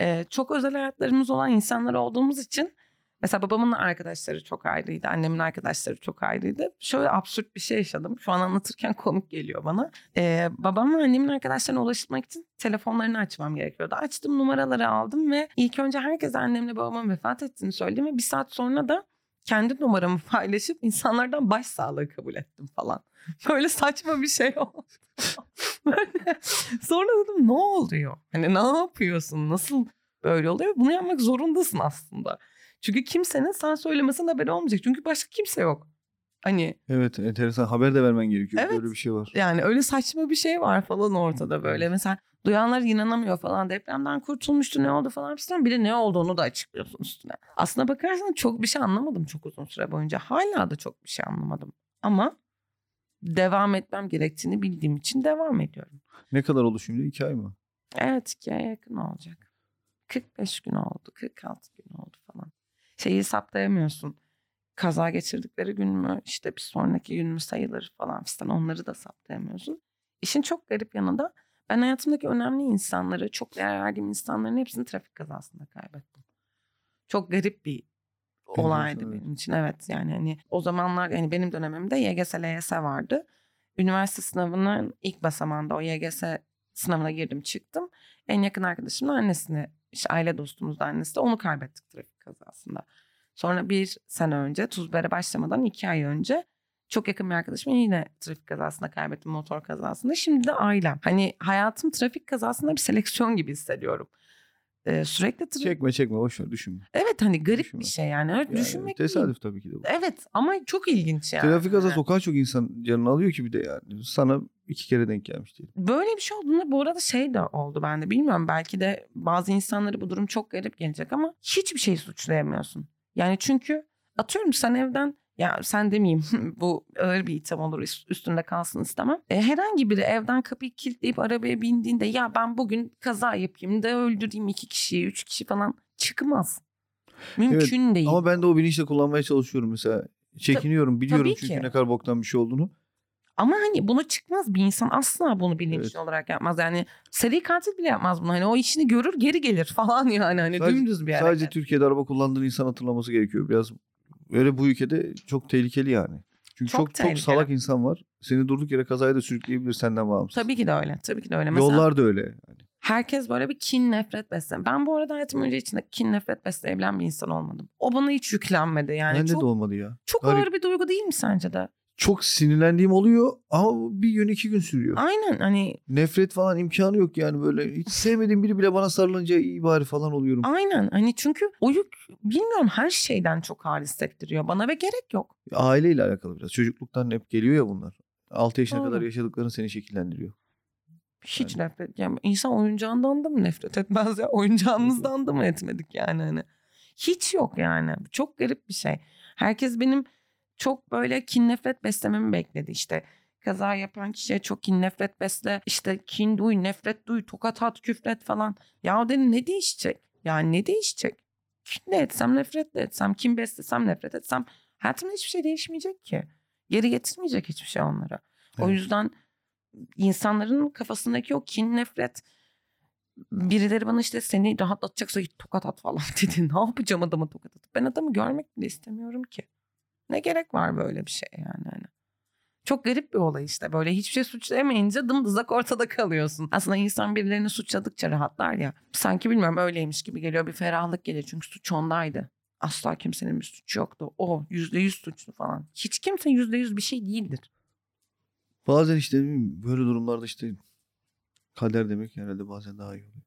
E, çok özel hayatlarımız olan insanlar olduğumuz için mesela babamın arkadaşları çok ayrıydı. Annemin arkadaşları çok ayrıydı. Şöyle absürt bir şey yaşadım. Şu an anlatırken komik geliyor bana. E, babam ve annemin arkadaşlarına ulaşmak için telefonlarını açmam gerekiyordu. Açtım numaraları aldım ve ilk önce herkese annemle babamın vefat ettiğini söyledim ve bir saat sonra da kendi numaramı paylaşıp insanlardan başsağlığı kabul ettim falan. Böyle saçma bir şey oldu. Böyle. Sonra dedim ne oluyor? Hani ne yapıyorsun? Nasıl böyle oluyor? Bunu yapmak zorundasın aslında. Çünkü kimsenin sen söylemesine haberi olmayacak. Çünkü başka kimse yok. Hani Evet enteresan. Haber de vermen gerekiyor. Evet. Böyle bir şey var. yani öyle saçma bir şey var falan ortada böyle. Mesela duyanlar inanamıyor falan. Depremden kurtulmuştu ne oldu falan filan. Bir de ne olduğunu da açıklıyorsun üstüne. Aslına bakarsan çok bir şey anlamadım çok uzun süre boyunca. Hala da çok bir şey anlamadım. Ama devam etmem gerektiğini bildiğim için devam ediyorum. Ne kadar oldu şimdi? İki ay mı? Evet iki aya yakın olacak. 45 gün oldu, 46 gün oldu. Şeyi saptayamıyorsun. Kaza geçirdikleri gün mü, işte bir sonraki gün mü sayılır falan fistan onları da saptayamıyorsun. İşin çok garip yanı da ben hayatımdaki önemli insanları, çok değer verdiğim insanların hepsini trafik kazasında kaybettim. Çok garip bir olaydı evet. benim için. Evet yani hani o zamanlar yani benim dönemimde YGS, LYS vardı. Üniversite sınavının ilk basamağında o YGS sınavına girdim çıktım. En yakın arkadaşımın annesini, işte aile dostumuz da annesi de onu kaybettik trafik kazasında. Sonra bir sene önce Tuzber'e başlamadan iki ay önce çok yakın bir arkadaşımı yine trafik kazasında kaybettim motor kazasında. Şimdi de ailem. Hani hayatım trafik kazasında bir seleksiyon gibi hissediyorum. Ee, sürekli tra- Çekme çekme boş ver düşünme. Evet hani garip Düşünme. bir şey yani. Evet, Yani düşünmek değil. tesadüf tabii ki de bu. Evet ama çok ilginç yani. Trafik kazası o kadar çok insan canını alıyor ki bir de yani. Sana iki kere denk gelmiş diyelim. Böyle bir şey olduğunda bu arada şey de oldu bende bilmiyorum belki de bazı insanlara bu durum çok garip gelecek ama hiçbir şeyi suçlayamıyorsun. Yani çünkü atıyorum sen evden ya sen demeyeyim bu ağır bir itham olur üst- üstünde kalsın istemem. E, herhangi biri evden kapıyı kilitleyip arabaya bindiğinde ya ben bugün kaza yapayım da öldüreyim iki kişiyi üç kişi falan çıkmaz. Mümkün değil. Ama ben de o bilinçle kullanmaya çalışıyorum mesela. Çekiniyorum biliyorum tabii çünkü ki. ne kadar boktan bir şey olduğunu. Ama hani bunu çıkmaz bir insan asla bunu bilinçli Evet. olarak yapmaz. Yani seri katil bile yapmaz bunu. Hani o işini görür geri gelir falan yani. Hani Sadece- dümdüz bir Sadece hareket. Türkiye'de araba kullandığın insan hatırlaması gerekiyor. Biraz öyle bu ülkede çok tehlikeli yani. Çünkü Çok çok çok, salak insan var. Seni durduk yere kazaya da sürükleyebilir senden bağımsız. Tabii ki de öyle. Tabii ki de öyle. Mesela Yollar da öyle. Yani. herkes böyle bir kin nefret besler. Ben bu arada hayatım önce içinde kin nefret besleyebilen bir insan olmadım. O bana hiç yüklenmedi. Yani Bende çok, de olmadı ya. çok Garip. ağır bir duygu değil mi sence de? Çok sinirlendiğim oluyor ama bir gün iki gün sürüyor. Aynen hani Nefret falan imkanı yok yani böyle. Hiç sevmediğim biri bile bana sarılınca iyi bari falan oluyorum. aynen hani çünkü o yük bilmiyorum her şeyden çok ağır hissettiriyor bana ve gerek yok. Aileyle alakalı biraz. Çocukluktan hep geliyor ya bunlar. 6 yaşına Doğru. kadar yaşadıkların seni şekillendiriyor. Hiç nefret. Yani insan oyuncağından da mı nefret etmez ya? Oyuncağımızdan da mı etmedik yani hani? Hiç yok yani. Çok garip bir şey. Herkes benim çok böyle kin nefret beslememi bekledi işte. Kaza yapan kişiye çok kin nefret besle. işte kin duy, nefret duy, tokat at, küfret falan. Ya dedim ne değişecek? Yani ne değişecek? Kin de etsem, nefret de etsem, kin beslesem, nefret etsem hayatımda hiçbir şey değişmeyecek ki. Geri getirmeyecek hiçbir şey onlara. O Evet. yüzden insanların kafasındaki o kin nefret birileri bana işte seni rahatlatacaksa tokat at falan dedi. Ne yapacağım adama tokat atıp? Ben adamı görmek bile istemiyorum ki. Ne gerek var böyle bir şey yani hani. Çok garip bir olay işte. Böyle hiçbir şey suçlayamayınca dımdızak ortada kalıyorsun. Aslında insan birilerini suçladıkça rahatlar ya. Sanki bilmiyorum öyleymiş gibi geliyor. Bir ferahlık gelir çünkü suç ondaydı. Asla kimsenin bir suçu yoktu. O yüzde yüz suçlu falan. Hiç kimse yüzde yüz bir şey değildir. Bazen işte böyle durumlarda işte kader demek herhalde bazen daha iyi oluyor.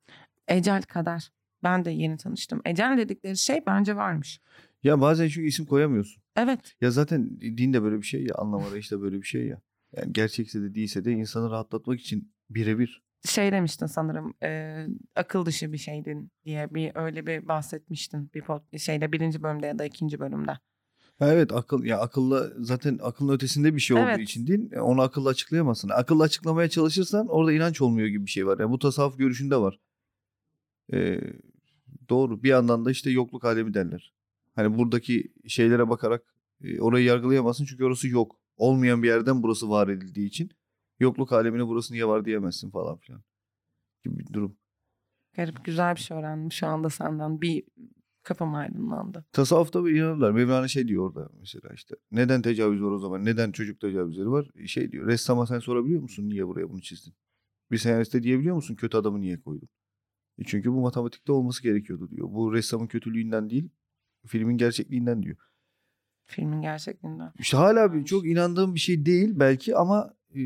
Ecel kader. Ben de yeni tanıştım. Ecel dedikleri şey bence varmış. Ya bazen çünkü isim koyamıyorsun. Evet. Ya zaten din de böyle bir şey ya anlam arayışı da böyle bir şey ya. Yani gerçekse de değilse de insanı rahatlatmak için birebir. Şey demiştin sanırım e, akıl dışı bir şeydin diye bir öyle bir bahsetmiştin bir pod, şeyde birinci bölümde ya da ikinci bölümde. Ha evet akıl ya akılla zaten akılın ötesinde bir şey olduğu Evet. için değil. e, Onu akılla açıklayamazsın. Akılla açıklamaya çalışırsan orada inanç olmuyor gibi bir şey var. Yani bu tasavvuf görüşünde var. Ee, doğru. Bir yandan da işte yokluk alemi derler. Hani buradaki şeylere bakarak e, orayı yargılayamazsın çünkü orası yok. Olmayan bir yerden burası var edildiği için yokluk alemine burası niye var diyemezsin falan filan. Gibi bir durum. Garip güzel bir şey öğrendim şu anda senden. Bir kafam aydınlandı. Tasavvufta bir inanırlar. Mevlana şey diyor orada mesela işte. Neden tecavüz var o zaman? Neden çocuk tecavüzleri var? Şey diyor. Ressama sen sorabiliyor musun niye buraya bunu çizdin? Bir senariste diyebiliyor musun kötü adamı niye koydun? E çünkü bu matematikte olması gerekiyordu diyor. Bu ressamın kötülüğünden değil filmin gerçekliğinden diyor. Filmin gerçekliğinden. İşte hala bir, çok inandığım bir şey değil belki ama e,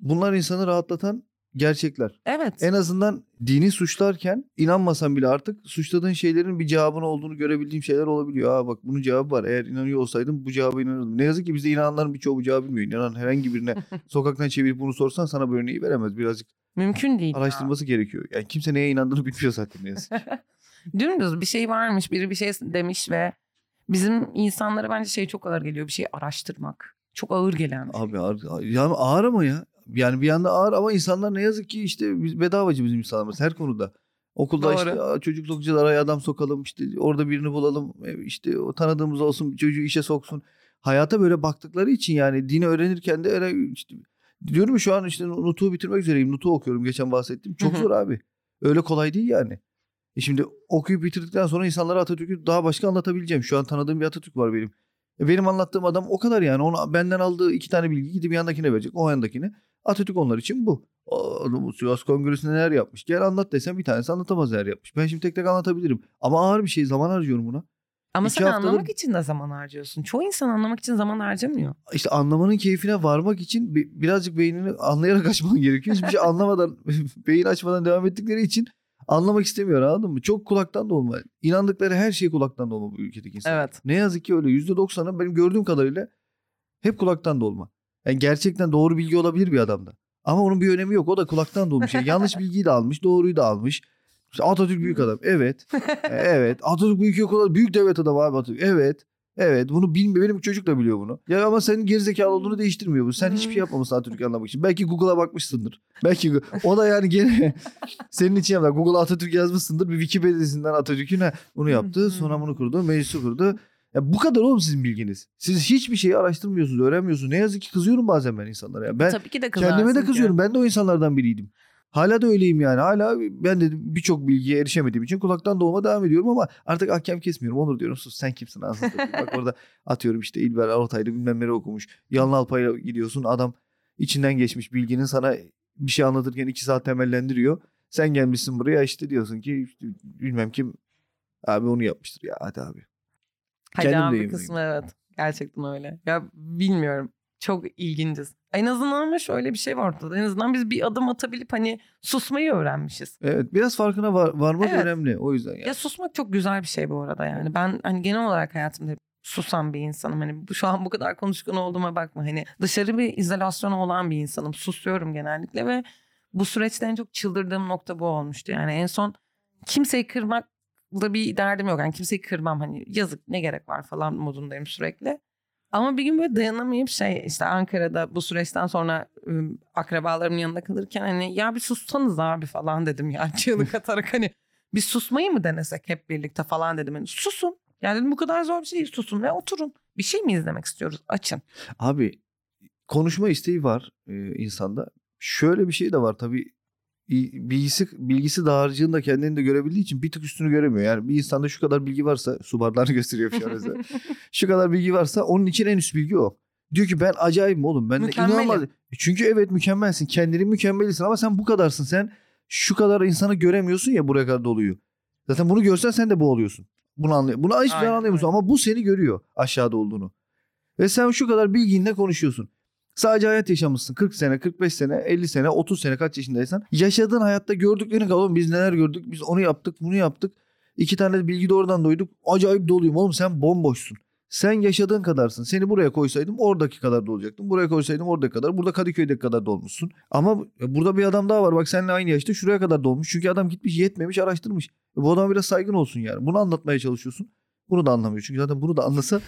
bunlar insanı rahatlatan gerçekler. Evet. En azından dini suçlarken inanmasan bile artık suçladığın şeylerin bir cevabın olduğunu görebildiğim şeyler olabiliyor. Aa bak bunun cevabı var. Eğer inanıyor olsaydım bu cevaba inanırdım. Ne yazık ki bizde inananların birçoğu bu cevabı bilmiyor. İnanan herhangi birine sokaktan çevirip bunu sorsan sana bu örneği veremez. Birazcık Mümkün değil. ya. araştırması gerekiyor. Yani kimse neye inandığını bilmiyor zaten ne yazık ki. Dümdüz bir şey varmış. Biri bir şey demiş ve bizim insanlara bence şey çok ağır geliyor. Bir şey araştırmak. Çok ağır gelen bir şey. Abi ağır, yani ağır ama ya. Yani bir yanda ağır ama insanlar ne yazık ki işte biz bedavacı bizim insanlarımız her konuda. Okulda Doğru. işte "Aa, çocuk sokacağız araya adam sokalım işte orada birini bulalım e, işte o tanıdığımız olsun çocuğu işe soksun. Hayata böyle baktıkları için yani dini öğrenirken de öyle işte diyorum şu an işte Nutuk'u bitirmek üzereyim. Nutuk'u okuyorum geçen bahsettim. Çok zor abi. Öyle kolay değil yani. E şimdi okuyup bitirdikten sonra insanlara Atatürk'ü daha başka anlatabileceğim. Şu an tanıdığım bir Atatürk var benim. E benim anlattığım adam o kadar yani. Ona benden aldığı iki tane bilgi gidip yandakine verecek. O yandakine. Atatürk onlar için bu. O, adam bu Sivas Kongresi'nde neler yapmış. Gel anlat desem bir tanesi anlatamaz neler yapmış. Ben şimdi tek tek anlatabilirim. Ama ağır bir şey. Zaman harcıyorum buna. Ama iki sen haftadır- anlamak için de zaman harcıyorsun. Çoğu insan anlamak için zaman harcamıyor. İşte anlamanın keyfine varmak için bi- birazcık beynini anlayarak açman gerekiyor. Hiçbir şey anlamadan, beyin açmadan devam ettikleri için anlamak istemiyor anladın mı? Çok kulaktan dolma. İnandıkları her şey kulaktan dolma bu ülkedeki insanlar. Evet. Ne yazık ki öyle. %90'ı benim gördüğüm kadarıyla hep kulaktan dolma. Yani gerçekten doğru bilgi olabilir bir adamda. Ama onun bir önemi yok. O da kulaktan dolmuş şey. Yanlış bilgiyi de almış, doğruyu da almış. İşte Atatürk büyük adam. Evet. E, evet. Atatürk büyük yok olan büyük devlet adamı abi Atatürk. Evet. Evet. Bunu bilmiyor. Benim çocuk da biliyor bunu. Ya ama senin gerizekalı olduğunu değiştirmiyor bu. Sen hiçbir şey yapmamışsın Atatürk'ü anlamak için. Belki Google'a bakmışsındır. Belki o da yani gene senin için yapar. Google'a Atatürk yazmışsındır. Bir Wikipedia'sından Atatürk'ün bunu yaptı. Sonra bunu kurdu. Meclisi kurdu. Ya bu kadar oğlum sizin bilginiz. Siz hiçbir şeyi araştırmıyorsunuz, öğrenmiyorsunuz. Ne yazık ki kızıyorum bazen ben insanlara. Ya ben Tabii ki de kızarsın kendime de kızıyorum. Ben de o insanlardan biriydim. Hala da öyleyim yani. Hala ben de birçok bilgiye erişemediğim için kulaktan doğuma devam ediyorum ama artık ahkam kesmiyorum. Onur diyorum sus sen kimsin anasını. Bak orada atıyorum işte İlber Ortaylı bilmem nereye okumuş. Yalın Alpay'a gidiyorsun adam içinden geçmiş bilginin sana bir şey anlatırken iki saat temellendiriyor. Sen gelmişsin buraya işte diyorsun ki işte bilmem kim abi onu yapmıştır ya hadi abi. Hadi Kendim abi kısmı evet. Gerçekten öyle. Ya bilmiyorum. Çok ilginciz. En azından ama şöyle bir şey var ortada. En azından biz bir adım atabilip hani susmayı öğrenmişiz. Evet biraz farkına var, varmak Evet. önemli o yüzden yani. Ya susmak çok güzel bir şey bu arada yani. Ben hani genel olarak hayatımda susan bir insanım. Hani şu an bu kadar konuşkan olduğuma bakma. Hani dışarı bir izolasyona olan bir insanım. Susuyorum genellikle ve bu süreçte en çok çıldırdığım nokta bu olmuştu. Yani en son kimseyi kırmakla bir derdim yok. Yani kimseyi kırmam hani yazık ne gerek var falan modundayım sürekli. Ama bir gün böyle dayanamayıp şey işte Ankara'da bu süreçten sonra ım, akrabalarımın yanında kalırken hani ya bir sussanız abi falan dedim ya çığlık atarak hani biz susmayı mı denesek hep birlikte falan dedim. Yani susun. Yani dedim bu kadar zor bir şey değil. Susun ve oturun. Bir şey mi izlemek istiyoruz? Açın. Abi konuşma isteği var e, insanda. Şöyle bir şey de var tabii. Bilgisi, bilgisi dağarcığında kendini de görebildiği için bir tık üstünü göremiyor. Yani bir insanda şu kadar bilgi varsa su bardağını gösteriyor şu an mesela. şu kadar bilgi varsa onun için en üst bilgi o. Diyor ki ben acayipim oğlum. Ben inanılmaz. Çünkü evet mükemmelsin. Kendini mükemmelisin ama sen bu kadarsın. Sen şu kadar insanı göremiyorsun ya buraya kadar doluyu. Zaten bunu görsen sen de bu oluyorsun. Bunu anlıyor. Bunu hiçbir zaman Aynen anlayamıyorsun ama bu seni görüyor aşağıda olduğunu. Ve sen şu kadar bilginle konuşuyorsun. Sadece hayat yaşamışsın. 40 sene, 45 sene, 50 sene, 30 sene kaç yaşındaysan. Yaşadığın hayatta gördüklerini kal. Biz neler gördük? Biz onu yaptık, bunu yaptık. İki tane bilgi de oradan duyduk. Acayip doluyum oğlum sen bomboşsun. Sen yaşadığın kadarsın. Seni buraya koysaydım oradaki kadar da. Buraya koysaydım oradaki kadar. Burada Kadıköy'deki kadar dolmuşsun. Ama burada bir adam daha var. Bak seninle aynı yaşta şuraya kadar dolmuş. Çünkü adam gitmiş yetmemiş araştırmış. E bu adama biraz saygın olsun yani. Bunu anlatmaya çalışıyorsun. Bunu da anlamıyor. Çünkü zaten bunu da anlasa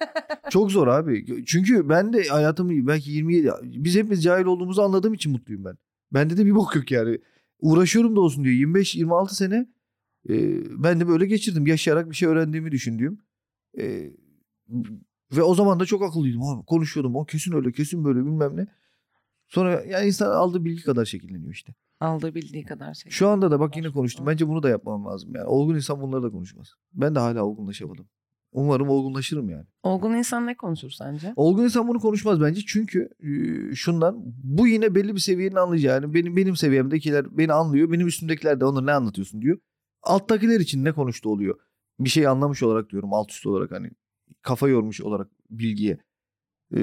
çok zor abi. Çünkü ben de hayatımı belki 27 biz hepimiz cahil olduğumuzu anladığım için mutluyum ben. Bende de bir bok yok yani. Uğraşıyorum da olsun diyor. 25-26 sene e, ben de böyle geçirdim. Yaşayarak bir şey öğrendiğimi düşündüğüm. E, ve o zaman da çok akıllıydım. Abi, konuşuyordum. O kesin öyle kesin böyle bilmem ne. Sonra yani insan aldığı bilgi kadar şekilleniyor işte. Aldığı bildiği kadar şey. Şu anda da bak yine konuştum. Bence bunu da yapmam lazım yani. Olgun insan bunları da konuşmaz. Ben de hala olgunlaşamadım. Umarım olgunlaşırım yani. Olgun insan ne konuşur sence? Olgun insan bunu konuşmaz bence. Çünkü e, şundan bu yine belli bir seviyenin anlayacağı. Yani benim benim seviyemdekiler beni anlıyor. Benim üstümdekiler de onlara ne anlatıyorsun diyor. Alttakiler için ne konuştu oluyor. Bir şey anlamış olarak diyorum alt üst olarak hani kafa yormuş olarak bilgiye. E,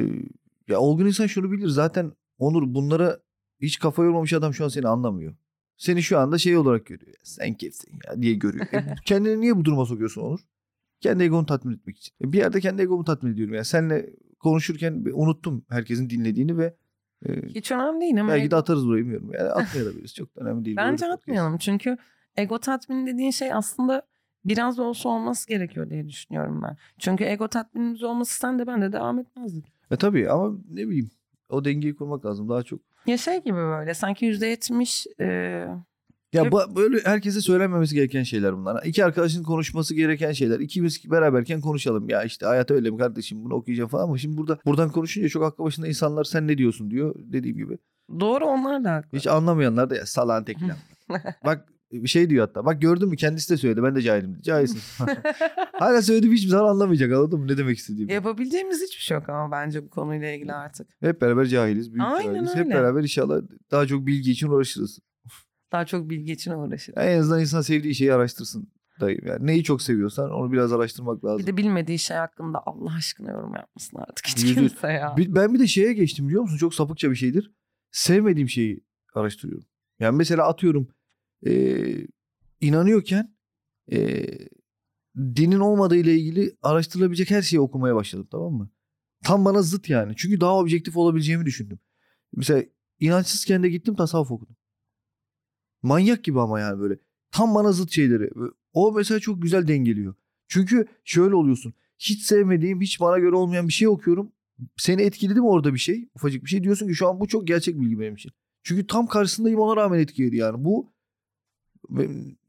ya olgun insan şunu bilir zaten Onur bunlara hiç kafa yormamış adam şu an seni anlamıyor. Seni şu anda şey olarak görüyor. Ya, sen kimsin ya diye görüyor. E, kendini niye bu duruma sokuyorsun Onur? Kendi egonu tatmin etmek için. E, Bir yerde kendi egomu tatmin ediyorum. Yani seninle konuşurken unuttum herkesin dinlediğini ve e, Hiç önemli değil ama belki de atarız burayı bilmiyorum. Yani atmayabiliriz. Çok da önemli değil. Bence atmayalım çünkü ego tatmini dediğin şey aslında biraz da olsa olması gerekiyor diye düşünüyorum ben. Çünkü ego tatminimiz olması sen de ben de devam etmezdik. E tabii ama ne bileyim o dengeyi kurmak lazım daha çok. Ya şey gibi böyle sanki yüzde yetmiş Ya bu- böyle herkese söylenmemesi gereken şeyler bunlar. İki arkadaşın konuşması gereken şeyler. İkimiz beraberken konuşalım. Ya işte hayat öyle mi kardeşim bunu okuyacağım falan ama şimdi burada buradan konuşunca çok aklı başında insanlar sen ne diyorsun diyor dediğim gibi. doğru onlar da haklı. Hiç anlamayanlar da ya salağın tekiler. Bak şey diyor hatta. Bak gördün mü kendisi de söyledi. Ben de cahilim. Cahilsin. Hala söylediğim hiçbir zaman anlamayacak anladın mı? Ne demek istediğimi. Yapabileceğimiz hiçbir şey yok ama bence bu konuyla ilgili artık. Hep beraber cahiliz. Büyük Aynen cahiliz. Hep öyle. beraber inşallah daha çok bilgi için uğraşırız. Daha çok bilgi için uğraşırız. En azından insan sevdiği şeyi araştırsın. Dayı. Yani neyi çok seviyorsan onu biraz araştırmak lazım. Bir de bilmediği şey hakkında Allah aşkına yorum yapmasın artık hiç Yüzde yüz. kimse ya. Bir- Ben bir de şeye geçtim biliyor musun? Çok sapıkça bir şeydir. Sevmediğim şeyi araştırıyorum. Yani mesela atıyorum eee, inanıyorken eee, dinin olmadığı ile ilgili araştırılabilecek her şeyi okumaya başladım tamam mı? Tam bana zıt yani. Çünkü daha objektif olabileceğimi düşündüm. Mesela inançsızken de gittim tasavvuf okudum. Manyak gibi ama yani böyle. Tam bana zıt şeyleri. O mesela çok güzel dengeliyor. Çünkü şöyle oluyorsun. Hiç sevmediğim, hiç bana göre olmayan bir şey okuyorum seni etkiledi mi orada bir şey? Ufacık bir şey diyorsun ki şu an bu çok gerçek bilgi benim için. Çünkü tam karşısındayım ona rağmen etkiledi yani. Bu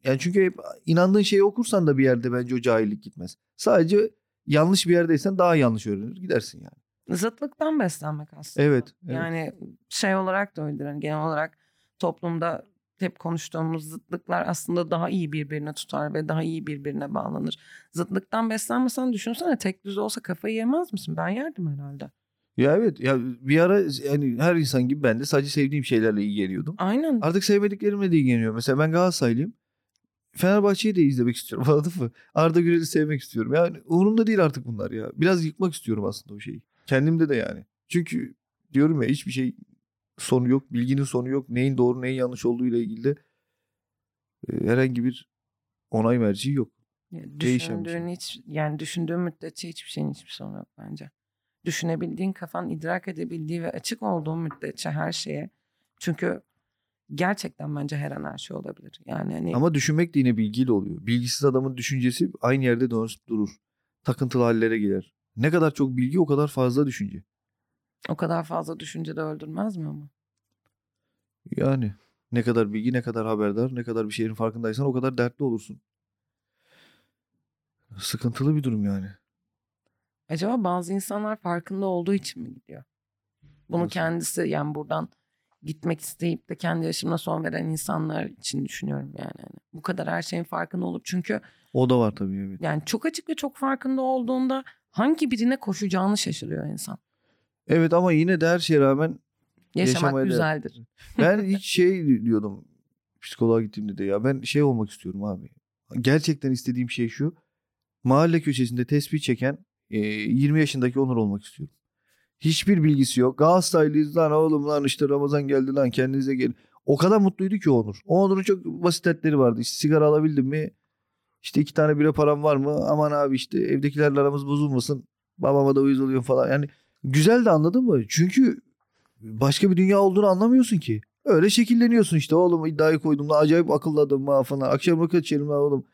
yani çünkü hep inandığın şeyi okursan da bir yerde bence o cahillik gitmez. Sadece yanlış bir yerdeysen daha yanlış öğrenir gidersin yani. Zıtlıktan beslenmek aslında. Evet. evet. Yani şey olarak da öyledir. Hani genel olarak toplumda hep konuştuğumuz zıtlıklar aslında daha iyi birbirine tutar ve daha iyi birbirine bağlanır. Zıtlıktan beslenmesen düşünsene tek düz olsa kafayı yemez misin? Ben yerdim herhalde. Ya evet ya bir ara yani her insan gibi ben de sadece sevdiğim şeylerle ilgileniyordum. Aynen. Artık sevmediklerimle de ilgileniyorum. Mesela ben Galatasaraylıyım. Fenerbahçe'yi de izlemek istiyorum anladın mı? Arda Güler'i sevmek istiyorum. Yani umurumda değil artık bunlar ya. Biraz yıkmak istiyorum aslında o şeyi. Kendimde de yani. Çünkü diyorum ya hiçbir şey sonu yok. Bilginin sonu yok. Neyin doğru neyin yanlış olduğu ile ilgili de e, herhangi bir onay merci yok. Ya şey. Düşündüğün hiç yani düşündüğün müddetçe hiçbir şeyin hiçbir sonu yok bence. Düşünebildiğin kafan idrak edebildiği ve açık olduğu müddetçe her şeye. Çünkü gerçekten bence her an her şey olabilir. Yani hani Ama düşünmek de yine bilgiyle oluyor. Bilgisiz adamın düşüncesi aynı yerde dönüp durur. Takıntılı hallere girer. Ne kadar çok bilgi o kadar fazla düşünce. o kadar fazla düşünce de öldürmez mi ama? Yani ne kadar bilgi, ne kadar haberdar, ne kadar bir şeyin farkındaysan o kadar dertli olursun. Sıkıntılı bir durum yani. Acaba bazı insanlar farkında olduğu için mi gidiyor? Bunu Nasıl? kendisi yani buradan gitmek isteyip de kendi yaşamına son veren insanlar için düşünüyorum yani. Hani bu kadar her şeyin farkında olup çünkü O da var tabii evet. yani çok açık ve çok farkında olduğunda hangi birine koşacağını şaşırıyor insan. Evet ama yine de her şeye rağmen Yaşamak güzeldir. ben hiç şey diyordum psikoloğa gittiğimde de ya ben şey olmak istiyorum abi. Gerçekten istediğim şey şu. Mahalle köşesinde tespih çeken e, 20 yaşındaki Onur olmak istiyorum. Hiçbir bilgisi yok. Galatasaraylıyız lan oğlum lan işte Ramazan geldi lan kendinize gelin. O kadar mutluydu ki Onur. Onur'un çok basit dertleri vardı. İşte sigara alabildim mi? İşte iki tane bira param var mı? Aman abi işte evdekilerle aramız bozulmasın. Babama da uyuz oluyorum falan. Yani güzel de anladın mı? Çünkü başka bir dünya olduğunu anlamıyorsun ki. Öyle şekilleniyorsun işte oğlum iddiayı koydum da acayip akılladım ha falan. Akşam roket içelim oğlum.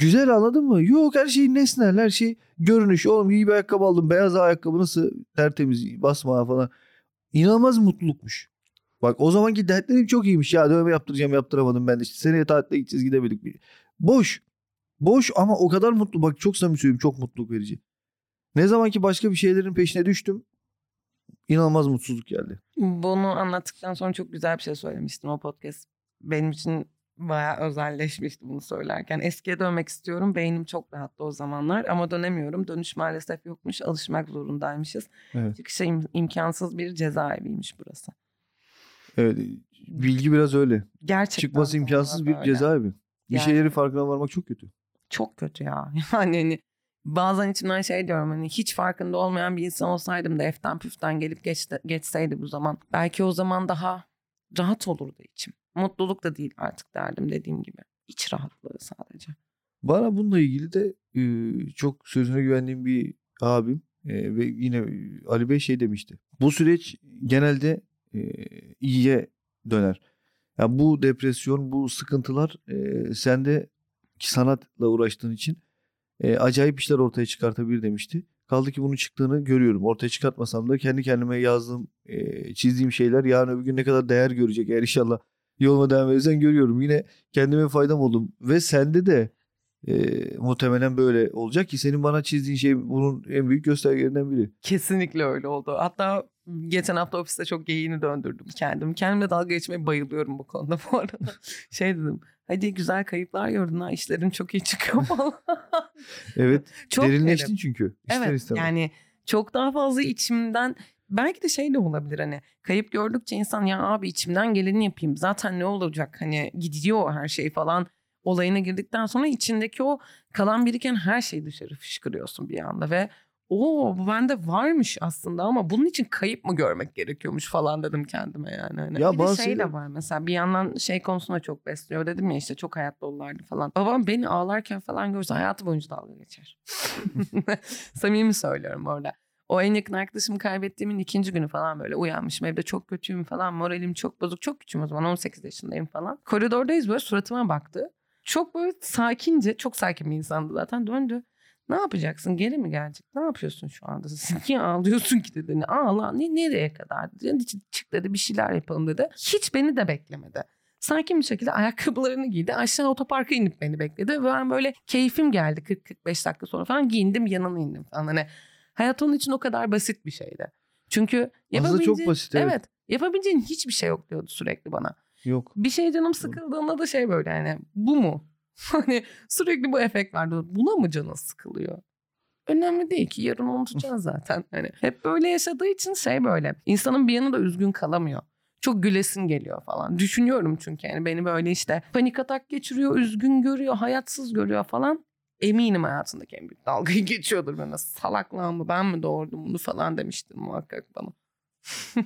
Güzel anladın mı? Yok her şey nesnel her şey görünüş. Oğlum iyi bir ayakkabı aldım. Beyaz ayakkabı nasıl tertemiz basma falan. İnanılmaz mutlulukmuş. Bak o zamanki dertlerim çok iyiymiş. Ya dövme yaptıracağım yaptıramadım ben de. İşte seneye tatile gideceğiz gidemedik. Boş. Boş ama o kadar mutlu. Bak çok samimi söylüyorum çok mutluluk verici. Ne zaman ki başka bir şeylerin peşine düştüm. inanılmaz mutsuzluk geldi. Bunu anlattıktan sonra çok güzel bir şey söylemiştin o podcast. Benim için bayağı özelleşmişti bunu söylerken. Eskiye dönmek istiyorum. Beynim çok rahattı o zamanlar ama dönemiyorum. Dönüş maalesef yokmuş. Alışmak zorundaymışız. Evet. Çıkışa im- imkansız bir cezaeviymiş burası. Evet. Bilgi biraz öyle. Gerçekten Çıkması imkansız bir öyle. cezaevi. Bir Yani- şeylerin farkına varmak çok kötü. Çok kötü ya. Yani hani bazen içimden şey diyorum hani hiç farkında olmayan bir insan olsaydım da eften püften gelip geçte, geçseydi bu zaman. Belki o zaman daha rahat olurdu içim. Mutluluk da değil artık derdim dediğim gibi. İç rahatlığı sadece. Bana bununla ilgili de çok sözüne güvendiğim bir abim ve yine Ali Bey şey demişti. Bu süreç genelde iyiye döner. Ya bu depresyon, bu sıkıntılar e, sende sanatla uğraştığın için e, acayip işler ortaya çıkartabilir demişti. Kaldı ki bunun çıktığını görüyorum. Ortaya çıkartmasam da kendi kendime yazdığım, e, çizdiğim şeyler yarın öbür gün ne kadar değer görecek. Eğer inşallah yoluma devam edersen görüyorum. Yine kendime faydam oldum. Ve sende de e, muhtemelen böyle olacak ki senin bana çizdiğin şey bunun en büyük göstergelerinden biri. Kesinlikle öyle oldu. Hatta geçen hafta ofiste çok geyiğini döndürdüm kendim. Kendimle dalga geçmeye bayılıyorum bu konuda bu arada. şey dedim. Hadi güzel kayıplar gördün ha işlerin çok iyi çıkıyor falan. Evet. çok derinleştin derim. çünkü. İster Evet istemez. yani çok daha fazla içimden belki de şey de olabilir hani kayıp gördükçe insan ya abi içimden geleni yapayım zaten ne olacak hani gidiyor her şey falan olayına girdikten sonra içindeki o kalan biriken her şeyi dışarı fışkırıyorsun bir anda ve o bu bende varmış aslında ama bunun için kayıp mı görmek gerekiyormuş falan dedim kendime yani. Hani Ya bir de şey de var mesela bir yandan şey konusunda çok besliyor dedim ya işte çok hayat dolulardı falan. Babam beni ağlarken falan görse hayatı boyunca dalga geçer. Samimi söylüyorum orada. O en yakın arkadaşımı kaybettiğimin ikinci günü falan böyle uyanmışım. Evde çok kötüyüm falan. Moralim çok bozuk. Çok küçüğüm o zaman 18 yaşındayım falan. Koridordayız böyle suratıma baktı. Çok böyle sakince, çok sakin bir insandı zaten. Döndü. Ne yapacaksın? Geri mi gelecek? Ne yapıyorsun şu anda? Niye ağlıyorsun ki dedi. Ağla. Ne, nereye kadar? Dedi. Çık dedi bir şeyler yapalım dedi. Hiç beni de beklemedi. Sakin bir şekilde ayakkabılarını giydi. Aşağı otoparka inip beni bekledi. Ve ben böyle keyfim geldi 40-45 dakika sonra falan giyindim yanına indim falan. Hani hayat onun için o kadar basit bir şeydi. Çok Aslında çok yapabileceğin, basit, evet. Yapabileceğin hiçbir şey yok diyordu sürekli bana. Yok. Bir şey canım sıkıldığında da şey böyle hani bu mu? Hani sürekli bu efekt var. Buna mı canın sıkılıyor? Önemli değil ki yarın unutacağız zaten. Hani hep böyle yaşadığı için şey böyle. insanın bir yanı da üzgün kalamıyor. Çok gülesin geliyor falan. Düşünüyorum çünkü yani beni böyle işte panik atak geçiriyor, üzgün görüyor, hayatsız görüyor falan. Eminim hayatındaki en büyük dalgayı geçiyordur bana. Salaklan mı ben mi doğurdum bunu falan demiştir muhakkak bana.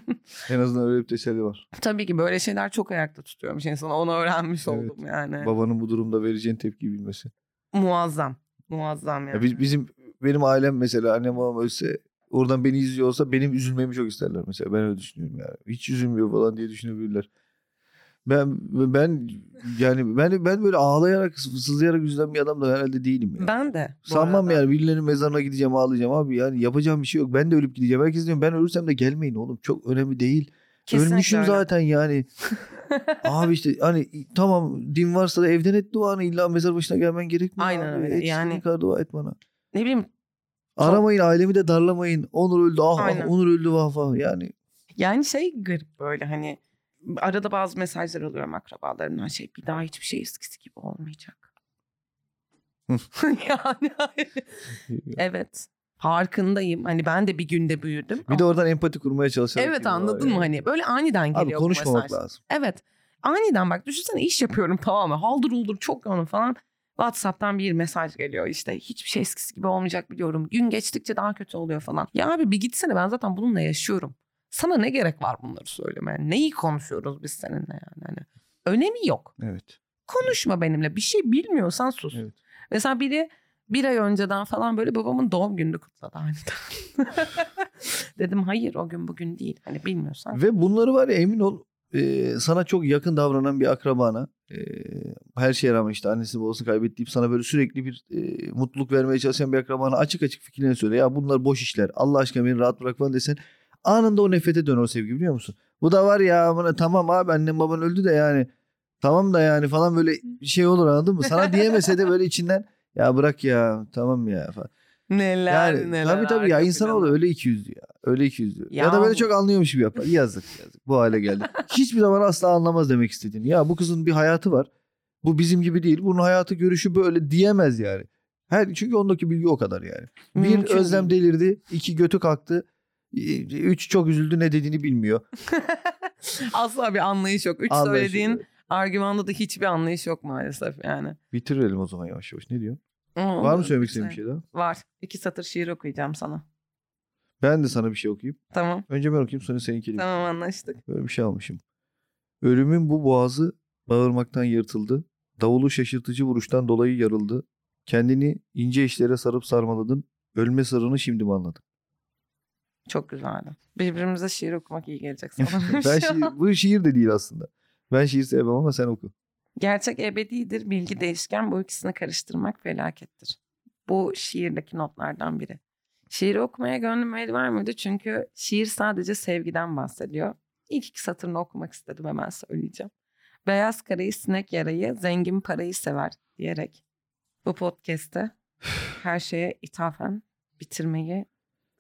En azından öyle bir teselli var. Tabii ki böyle şeyler çok ayakta tutuyormuş insana. Onu öğrenmiş Evet. oldum yani. Babanın bu durumda vereceğin tepkiyi bilmesi. Muazzam. Muazzam yani. Ya biz, bizim benim ailem mesela annem babam ölse oradan beni izliyor olsa benim üzülmemi çok isterler mesela. Ben öyle düşünüyorum yani. Hiç üzülmüyor falan diye düşünebilirler. Ben ben yani ben ben böyle ağlayarak sızlayarak üzülen bir adam da herhalde değilim ya. Ben de. Sanmam arada. yani birilerinin mezarına gideceğim ağlayacağım abi yani yapacağım bir şey yok. Ben de ölüp gideceğim. Herkes diyor ben ölürsem de gelmeyin oğlum. Çok önemli değil. Kesinlikle Ölmüşüm öyle. zaten yani. Abi işte hani tamam din varsa da evden et duanı illa mezar başına gelmen gerekmiyor. Aynen abi. öyle. Et, Yani- yani... dua et bana. Ne bileyim Aramayın ailemi de darlamayın. Onur öldü ah, ah. Onur öldü vah vah yani. yani şey garip böyle hani arada bazı mesajlar alıyorum akrabalarımdan şey bir daha hiçbir şey eskisi gibi olmayacak. yani evet farkındayım. Hani ben de bir günde büyüdüm. Bir de oradan empati kurmaya çalışarak. Evet anladın mı hani böyle aniden geliyor Abi konuşmamak mesaj. lazım. Evet. Aniden bak düşünsene iş yapıyorum tamam mı? Haldır uldur çok yoğunum falan. WhatsApp'tan bir mesaj geliyor işte. Hiçbir şey eskisi gibi olmayacak biliyorum. Gün geçtikçe daha kötü oluyor falan. Ya abi bir gitsene ben zaten bununla yaşıyorum. Sana ne gerek var bunları söylemeye? Neyi konuşuyoruz biz seninle yani? Hani önemi yok. Evet. Konuşma benimle. Bir şey bilmiyorsan sus. Evet. Mesela biri bir ay önceden falan böyle babamın doğum gününü kutladı aniden. Dedim hayır o gün bugün değil. Hani bilmiyorsan. Ve bunları var ya emin ol e, sana çok yakın davranan bir akrabana e, her şeye rağmen işte annesini babasını kaybettiyip sana böyle sürekli bir e, mutluluk vermeye çalışan bir akrabana açık açık fikirlerini söyle. Ya bunlar boş işler Allah aşkına beni rahat bırak falan desen anında o nefrete döner o sevgi biliyor musun? Bu da var ya bana tamam abi annem baban öldü de yani tamam da yani falan böyle bir şey olur anladın mı? Sana diyemese de böyle içinden ya bırak ya tamam ya falan. Neler Yani neler. tabii tabii ya insan oluyor öyle iki yüzlü ya. Öyle iki yüzlü. Ya, Ya da böyle çok anlıyormuş gibi yapar. Yazık yazık. Bu hale geldi. Hiçbir zaman asla anlamaz demek istediğini. Ya bu kızın bir hayatı var. Bu bizim gibi değil. Bunun hayatı görüşü böyle diyemez yani. Her çünkü ondaki bilgi o kadar yani. Bir Mümkün özlem değil. delirdi, iki götü kalktı. Üç çok üzüldü ne dediğini bilmiyor. Asla bir anlayış yok. Üç söylediğin yok. argümanda da hiçbir anlayış yok maalesef yani. Bitirelim o zaman yavaş yavaş. Ne diyorsun? Aa, Var mı söylemek istediğin bir şey daha? Var. İki satır şiir okuyacağım sana. Ben de sana bir şey okuyayım. Tamam. Önce ben okuyayım sonra seninkini. Tamam anlaştık. Böyle bir şey almışım. Ölümün bu boğazı bağırmaktan yırtıldı. Davulu şaşırtıcı vuruştan dolayı yarıldı. Kendini ince işlere sarıp sarmaladın. Ölme sırrını şimdi mi anladın? Çok güzeldi. Birbirimize şiir okumak iyi gelecek sana. ben şiir, bu şiir de değil aslında. Ben şiir sevmem ama sen oku. Gerçek ebedidir, bilgi değişken. Bu ikisini karıştırmak felakettir. Bu şiirdeki notlardan biri. Şiiri okumaya gönlüm el vermedi çünkü şiir sadece sevgiden bahsediyor. İlk iki satırını okumak istedim hemen söyleyeceğim. Beyaz karayı sinek yarayı, zengin parayı sever diyerek bu podcast'te her şeye ithafen bitirmeyi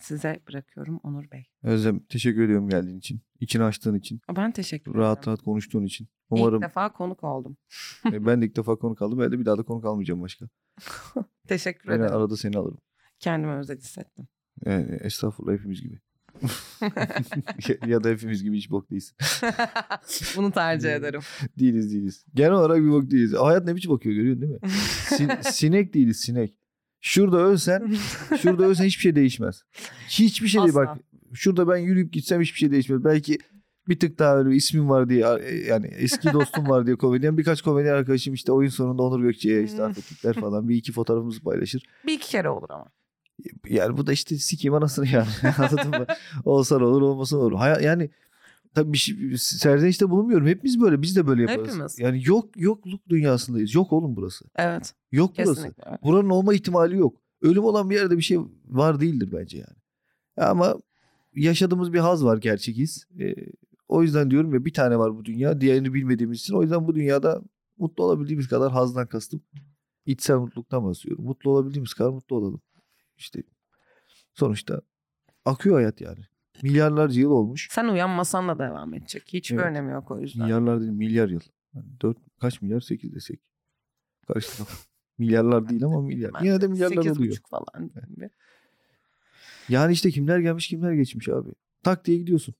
size bırakıyorum Onur Bey. Özlem teşekkür ediyorum geldiğin için. İçini açtığın için. Ben teşekkür ederim. Rahat rahat konuştuğun için. İlk Umarım defa konuk oldum. e, ben de ilk defa konuk aldım. De bir daha da konuk almayacağım başka. Teşekkür Ben ederim. arada seni alırım. Kendimi özel hissettim. Yani estağfurullah hepimiz gibi. ya da hepimiz gibi hiç bok değilsin. Bunu tercih ederim. Değiliz değiliz. Genel olarak bir bok değiliz. Hayat ne biçim bakıyor görüyorsun değil mi? Sin- sinek değiliz sinek. Şurada ölsen, şurada ölsen hiçbir şey değişmez. Hiçbir şey değil bak. Şurada ben yürüyüp gitsem hiçbir şey değişmez. Belki bir tık daha öyle ismim var diye yani eski dostum var diye komedyen birkaç komedyen arkadaşım işte oyun sonunda Onur Gökçe'ye işte affettikler falan bir iki fotoğrafımızı paylaşır. Bir iki kere olur ama. Yani bu da işte sikeyim anasını yani. Anladın mı? Olsa da olur olmasa da olur. Hay- yani tabii bir şey, serzenişte bulunmuyorum. Hepimiz böyle. Biz de böyle yaparız. Hepimiz. Yani yok yokluk dünyasındayız. Yok oğlum burası. Evet. Yok burası. Kesinlikle. öyle. Buranın olma ihtimali yok. Ölüm olan bir yerde bir şey var değildir bence yani. Ama yaşadığımız bir haz var gerçek his. Ee, o yüzden diyorum ya bir tane var bu dünya. Diğerini bilmediğimiz için. O yüzden bu dünyada mutlu olabildiğimiz kadar hazdan kastım. İçsel mutluluktan bahsediyorum. Mutlu olabildiğimiz kadar mutlu olalım. İşte sonuçta akıyor hayat yani. Milyarlarca yıl olmuş. Sen uyanmasan da devam edecek. Hiçbir Evet. önemi yok o yüzden. Milyarlar değil milyar yıl. Yani dört, kaç milyar? Sekiz desek. Karıştı kafam. Milyarlar değil ama milyar. Ben Yine de milyarlar sekiz oluyor. buçuk falan. gibi. Yani işte kimler gelmiş kimler geçmiş abi. Tak diye gidiyorsun.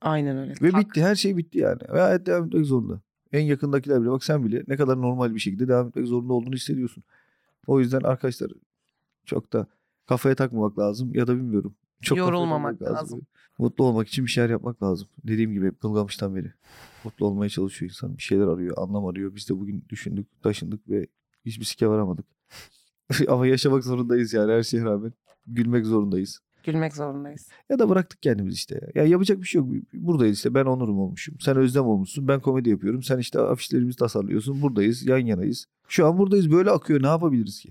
Aynen öyle. Ve Tak. bitti her şey bitti yani. Ve hayat devam etmek zorunda. En yakındakiler bile bak sen bile ne kadar normal bir şekilde devam etmek zorunda olduğunu hissediyorsun. O yüzden arkadaşlar çok da kafaya takmamak lazım ya da bilmiyorum. Çok Yorulmamak takmamak lazım. Mutlu olmak için bir şeyler yapmak lazım. Dediğim gibi hep Gılgamış'tan beri. Mutlu olmaya çalışıyor insan. Bir şeyler arıyor, anlam arıyor. Biz de bugün düşündük, taşındık ve hiçbir sike varamadık. Ama yaşamak zorundayız yani her şeye rağmen. Gülmek zorundayız. Gülmek zorundayız. Ya da bıraktık kendimiz işte. Ya. ya yapacak bir şey yok. Buradayız işte. Ben Onur'um olmuşum. Sen Özlem olmuşsun. Ben komedi yapıyorum. Sen işte afişlerimizi tasarlıyorsun. Buradayız. Yan yanayız. Şu an buradayız. Böyle akıyor. Ne yapabiliriz ki?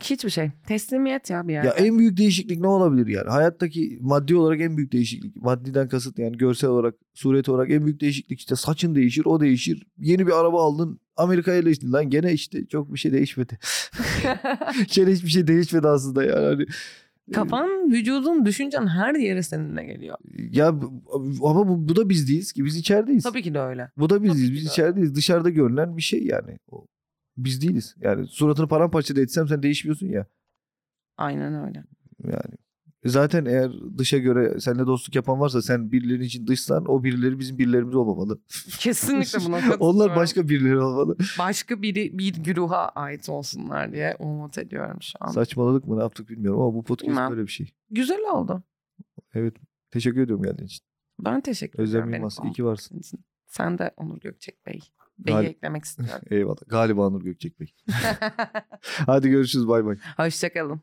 Hiçbir şey. Teslimiyet ya bir yerde. Ya en büyük değişiklik ne olabilir yani? Hayattaki maddi olarak en büyük değişiklik. Maddiden kasıt yani görsel olarak, suret olarak en büyük değişiklik işte saçın değişir, o değişir. Yeni bir araba aldın. Amerika'ya yerleştin lan gene işte çok bir şey değişmedi. gene hiçbir şey değişmedi aslında yani. Hani, Kafan, vücudun, düşüncen her yere seninle geliyor. Ya ama bu, bu da biz değiliz ki. Biz içerideyiz. Tabii ki de öyle. Bu da biz Tabii değiliz. Biz de. içerideyiz. Dışarıda görünen bir şey yani. O, biz değiliz. Yani suratını paramparça da etsem sen değişmiyorsun ya. Aynen öyle. Yani zaten eğer dışa göre seninle dostluk yapan varsa sen birileri için dışsan o birileri bizim birilerimiz olmamalı. Kesinlikle buna katılıyorum. Onlar başka birileri olmalı. başka biri bir güruha ait olsunlar diye umut ediyorum şu an. Saçmaladık mı ne yaptık bilmiyorum ama bu podcast Bilmem. böyle bir şey. Güzel oldu. Evet. Teşekkür ediyorum geldiğin için. Ben teşekkür Özlem ederim. beni Yılmaz. iyi ki varsın. Sen de Onur Gökçek Bey. Bey'i Gal- eklemek istiyorum. Eyvallah. Galiba Nur Gökçek Bey. Hadi görüşürüz. Bay bay. Hoşçakalın.